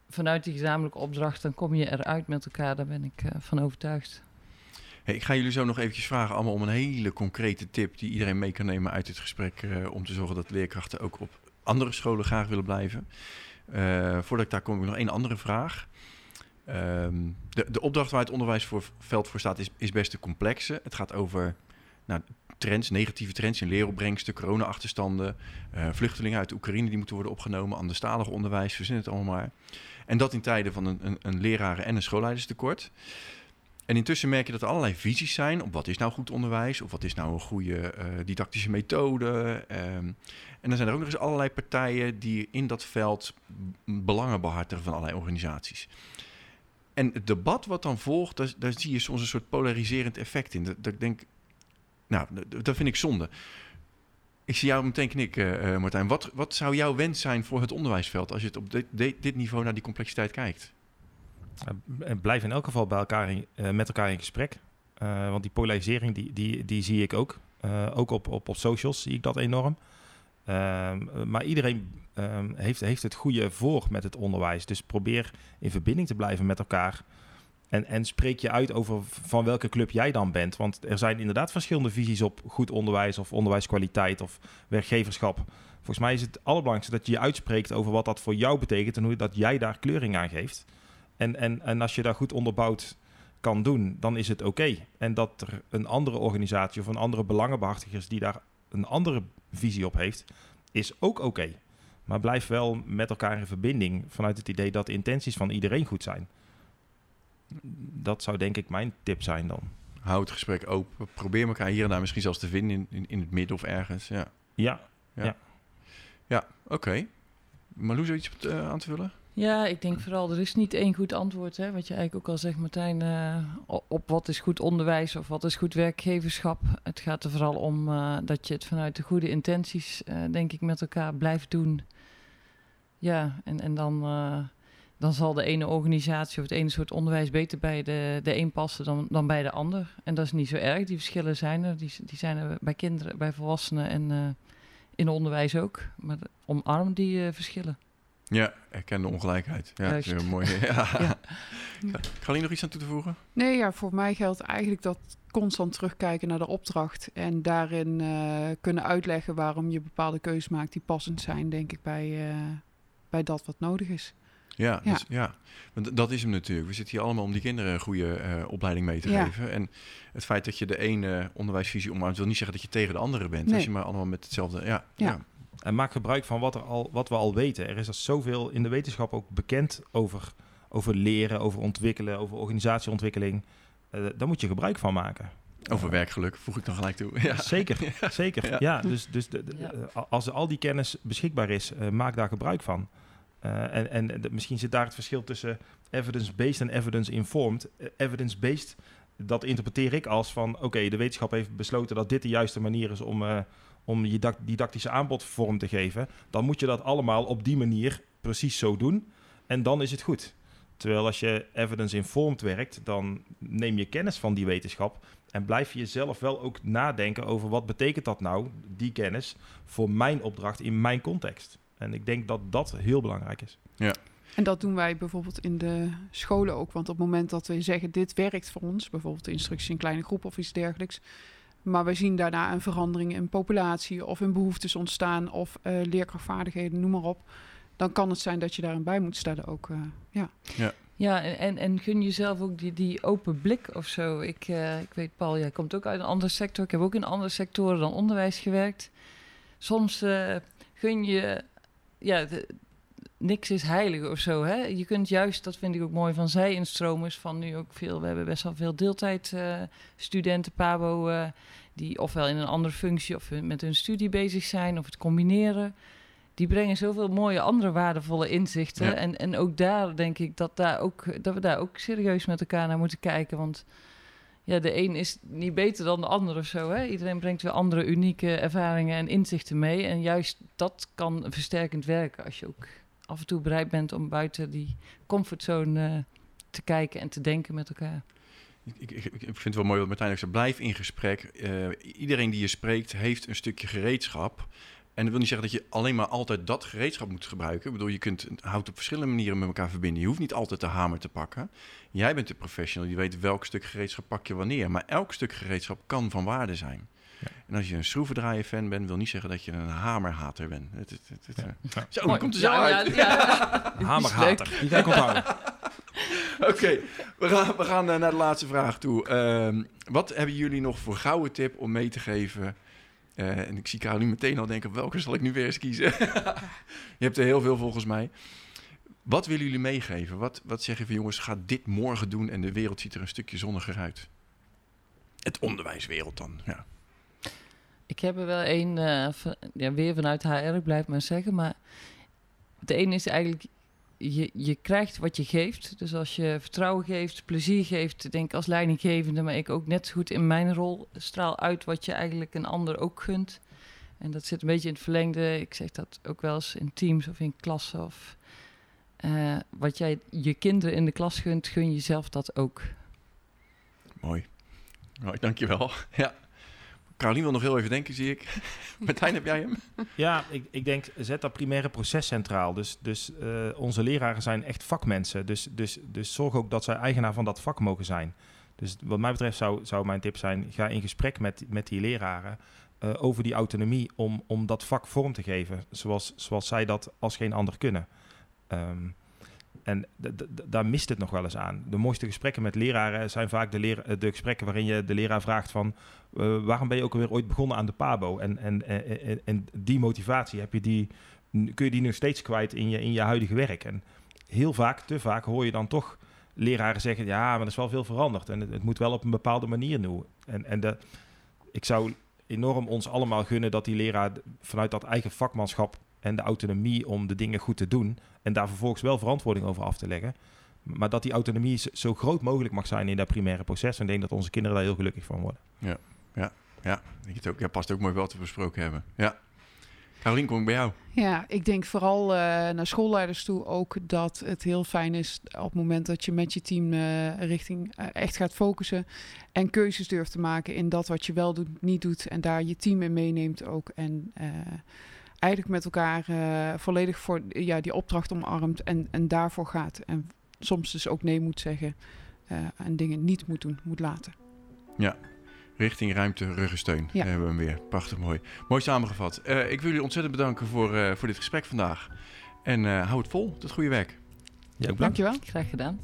Speaker 4: vanuit die gezamenlijke opdracht, dan kom je eruit met elkaar. Daar ben ik uh, van overtuigd.
Speaker 1: Hey, ik ga jullie zo nog eventjes vragen allemaal om een hele concrete tip die iedereen mee kan nemen uit dit gesprek eh, om te zorgen dat leerkrachten ook op andere scholen graag willen blijven. Eh, voordat ik daar kom, ik nog één andere vraag. Ehm, de, de opdracht waar het onderwijsveld voor staat is, is best een complexe. Het gaat over nou, trends, negatieve trends in leeropbrengsten, corona-achterstanden, eh, vluchtelingen uit Oekraïne die moeten worden opgenomen, anderstalig onderwijs, verzin het allemaal maar. En dat in tijden van een, een, een leraren- en een schoolleiderstekort. En intussen merk je dat er allerlei visies zijn op wat is nou goed onderwijs, of wat is nou een goede eh, didactische methode. Ehm, en dan zijn er ook nog eens allerlei partijen die in dat veld belangen behartigen van allerlei organisaties. En het debat wat dan volgt, daar, zie je soms een soort polariserend effect in. Dat, dat denk, nou, dat vind ik zonde. Ik zie jou meteen knikken, eh, Martijn. Wat, wat zou jouw wens zijn voor het onderwijsveld als je het op dit, dit, niveau naar die complexiteit kijkt?
Speaker 2: Uh, blijf in elk geval bij elkaar in, met elkaar in gesprek. Want die polarisering, die, die, die zie ik ook. ook op, op, op socials zie ik dat enorm. Ehm, maar iedereen um, heeft, heeft het goede voor met het onderwijs. Dus probeer in verbinding te blijven met elkaar. En, en spreek je uit over van welke club jij dan bent. Want er zijn inderdaad verschillende visies op goed onderwijs of onderwijskwaliteit of werkgeverschap. Volgens mij is het allerbelangrijkste dat je je uitspreekt over wat dat voor jou betekent en hoe dat jij daar kleuring aan geeft. En, en, en als je daar goed onderbouwd kan doen, dan is het oké. En dat er een andere organisatie of een andere belangenbehartigers die daar een andere visie op heeft, is ook oké. Maar blijf wel met elkaar in verbinding vanuit het idee dat de intenties van iedereen goed zijn. Dat zou denk ik mijn tip zijn dan.
Speaker 1: Hou het gesprek open. Probeer elkaar hier en daar misschien zelfs te vinden in, in, in het midden of ergens. Ja,
Speaker 2: ja.
Speaker 1: Ja, ja. ja oké. Okay. Marloes, iets uh, aan te vullen?
Speaker 4: Ja, ik denk vooral, er is niet één goed antwoord. Hè, wat je eigenlijk ook al zegt, Martijn, uh, op wat is goed onderwijs of wat is goed werkgeverschap. Het gaat er vooral om uh, dat je het vanuit de goede intenties, uh, denk ik, met elkaar blijft doen. Ja, en, en dan, dan zal de ene organisatie of het ene soort onderwijs beter bij de, de een passen dan, dan bij de ander. En dat is niet zo erg, die verschillen zijn er. Die, die zijn er bij kinderen, bij volwassenen en in onderwijs ook. Maar omarm die verschillen.
Speaker 1: Ja, erken de ongelijkheid. Ja, dat is heel mooi. Ja. ja. Ga je nog iets aan toe te voegen?
Speaker 3: Nee, ja, voor mij geldt eigenlijk dat constant terugkijken naar de opdracht en daarin uh, kunnen uitleggen waarom je bepaalde keuzes maakt die passend zijn, denk ik, bij, uh, bij dat wat nodig is.
Speaker 1: Ja, ja. Dus, ja. Want dat is hem natuurlijk. We zitten hier allemaal om die kinderen een goede uh, opleiding mee te ja. geven. En het feit dat je de ene onderwijsvisie omarmt, wil niet zeggen dat je tegen de andere bent. Nee. Als je maar allemaal met hetzelfde. Ja, ja. ja.
Speaker 2: En maak gebruik van wat, er al, wat we al weten. Er is al zoveel in de wetenschap ook bekend over, over leren, over ontwikkelen, over organisatieontwikkeling. Uh, daar moet je gebruik van maken.
Speaker 1: Over werkgeluk, voeg ik dan gelijk toe. Ja.
Speaker 2: Zeker, zeker. Ja, ja dus, dus de, de, ja. als al die kennis beschikbaar is, uh, maak daar gebruik van. Uh, en en misschien zit daar het verschil tussen evidence-based en evidence-informed. evidence-based, dat interpreteer ik als van... oké, de wetenschap heeft besloten dat dit de juiste manier is om, om je didactische aanbod vorm te geven, dan moet je dat allemaal op die manier precies zo doen. En dan is het goed. Terwijl als je evidence-informed werkt, dan neem je kennis van die wetenschap en blijf je jezelf wel ook nadenken over wat betekent dat nou, die kennis, voor mijn opdracht in mijn context. En ik denk dat dat heel belangrijk is.
Speaker 1: Ja.
Speaker 3: En dat doen wij bijvoorbeeld in de scholen ook. Want op het moment dat we zeggen dit werkt voor ons, bijvoorbeeld de instructie in kleine groep of iets dergelijks, maar we zien daarna een verandering in populatie of in behoeftes ontstaan of uh, leerkrachtvaardigheden, noem maar op. Dan kan het zijn dat je daarin bij moet stellen ook. Uh, ja.
Speaker 1: ja.
Speaker 4: Ja, en, en gun jezelf ook die, die open blik of zo. Ik, uh, ik weet, Paul, jij komt ook uit een andere sector. Ik heb ook in andere sectoren dan onderwijs gewerkt. Soms gun je ja, de, niks is heilig of zo. Hè? Je kunt juist, dat vind ik ook mooi van zij-instromers, van nu ook veel, we hebben best wel veel deeltijdstudenten, uh, PABO, uh, die ofwel in een andere functie of met hun studie bezig zijn of het combineren. Die brengen zoveel mooie andere waardevolle inzichten. Ja. En, en ook daar denk ik dat, daar ook, dat we daar ook serieus met elkaar naar moeten kijken. Want ja, de een is niet beter dan de ander of zo. Hè? Iedereen brengt weer andere unieke ervaringen en inzichten mee. En juist dat kan versterkend werken als je ook af en toe bereid bent om buiten die comfortzone uh, te kijken en te denken met elkaar.
Speaker 1: Ik, ik, ik vind het wel mooi wat Martijn ook zei. Blijf in gesprek. Uh, iedereen die je spreekt heeft een stukje gereedschap. En dat wil niet zeggen dat je alleen maar altijd dat gereedschap moet gebruiken. Ik bedoel, je kunt hout op verschillende manieren met elkaar verbinden. Je hoeft niet altijd de hamer te pakken. Jij bent de professional, je weet welk stuk gereedschap pak je wanneer. Maar elk stuk gereedschap kan van waarde zijn.
Speaker 2: Ja.
Speaker 1: En als je een schroevendraaier-fan bent, wil niet zeggen dat je een hamerhater bent. Het, het, het, het,
Speaker 2: Ja. Ja.
Speaker 1: Zo,
Speaker 3: Mooi.
Speaker 1: komt er zo
Speaker 3: Ja,
Speaker 1: uit.
Speaker 3: ja, ja.
Speaker 2: Hamerhater. Die ga ik onthouden.
Speaker 1: Oké, we gaan, we gaan eh, naar de laatste vraag toe. Ehm, wat hebben jullie nog voor gouden tip om mee te geven? Eh, en ik zie Caroline meteen al denken, welke zal ik nu weer eens kiezen? je hebt er heel veel volgens mij. Wat willen jullie meegeven? Wat, wat zeg je van jongens, ga dit morgen doen en de wereld ziet er een stukje zonniger uit? Het onderwijswereld dan, ja.
Speaker 4: Ik heb er wel één, eh, ja, weer vanuit HR, ik blijf maar zeggen. Maar het ene is eigenlijk, je, je krijgt wat je geeft. Dus als je vertrouwen geeft, plezier geeft, denk als leidinggevende, maar ik ook net zo goed in mijn rol, straal uit wat je eigenlijk een ander ook gunt. En dat zit een beetje in het verlengde. Ik zeg dat ook wel eens in teams of in klassen. Of, eh, wat jij je kinderen in de klas gunt, gun jezelf dat ook.
Speaker 1: Mooi. Mooi, dankjewel. Ja. Caroline wil nog heel even denken, zie ik. Martijn, heb jij hem?
Speaker 2: Ja, ik, ik denk, zet dat primaire proces centraal. Dus, dus eh, onze leraren zijn echt vakmensen. Dus, dus, dus zorg ook dat zij eigenaar van dat vak mogen zijn. Dus wat mij betreft zou, zou mijn tip zijn, ga in gesprek met, met die leraren eh, over die autonomie om, om dat vak vorm te geven. Zoals, zoals zij dat als geen ander kunnen. Ehm, en daar mist het nog wel eens aan. De mooiste gesprekken met leraren zijn vaak de, gesprekken waarin je de leraar vraagt van... eh, waarom ben je ook alweer ooit begonnen aan de PABO? En, en, en, en- die motivatie, heb je die, kun je die nog steeds kwijt in je, in je huidige werk? En heel vaak, te vaak, hoor je dan toch leraren zeggen... ja, maar er is wel veel veranderd en het, het moet wel op een bepaalde manier nu. En, en de, ik zou enorm ons allemaal gunnen dat die leraar vanuit dat eigen vakmanschap... en de autonomie om de dingen goed te doen... en daar vervolgens wel verantwoording over af te leggen... Maar dat die autonomie zo- groot mogelijk mag zijn in dat primaire proces. En ik denk dat onze kinderen daar heel gelukkig van worden.
Speaker 1: Ja, denk je het ook. Ja, past ook mooi bij wat we besproken hebben. Ja. Caroline, kom ik bij jou.
Speaker 3: Ja, ik denk vooral eh, naar schoolleiders toe ook dat het heel fijn is op het moment dat je met je team eh, richting eh, echt gaat focussen en keuzes durft te maken in dat wat je wel doet, niet doet en daar je team in meeneemt ook en eh, eigenlijk met elkaar eh, volledig voor ja, die opdracht omarmt en, en daarvoor gaat en soms dus ook nee moet zeggen eh, en dingen niet moet doen, moet laten.
Speaker 1: Richting ruimte, ruggensteun.
Speaker 3: Ja.
Speaker 1: Daar hebben we hem weer. Prachtig mooi. Mooi samengevat. Eh, ik wil jullie ontzettend bedanken voor, eh, voor dit gesprek vandaag. En eh hou het vol. Tot goede werk.
Speaker 2: Ja.
Speaker 3: Dankjewel.
Speaker 4: Graag gedaan.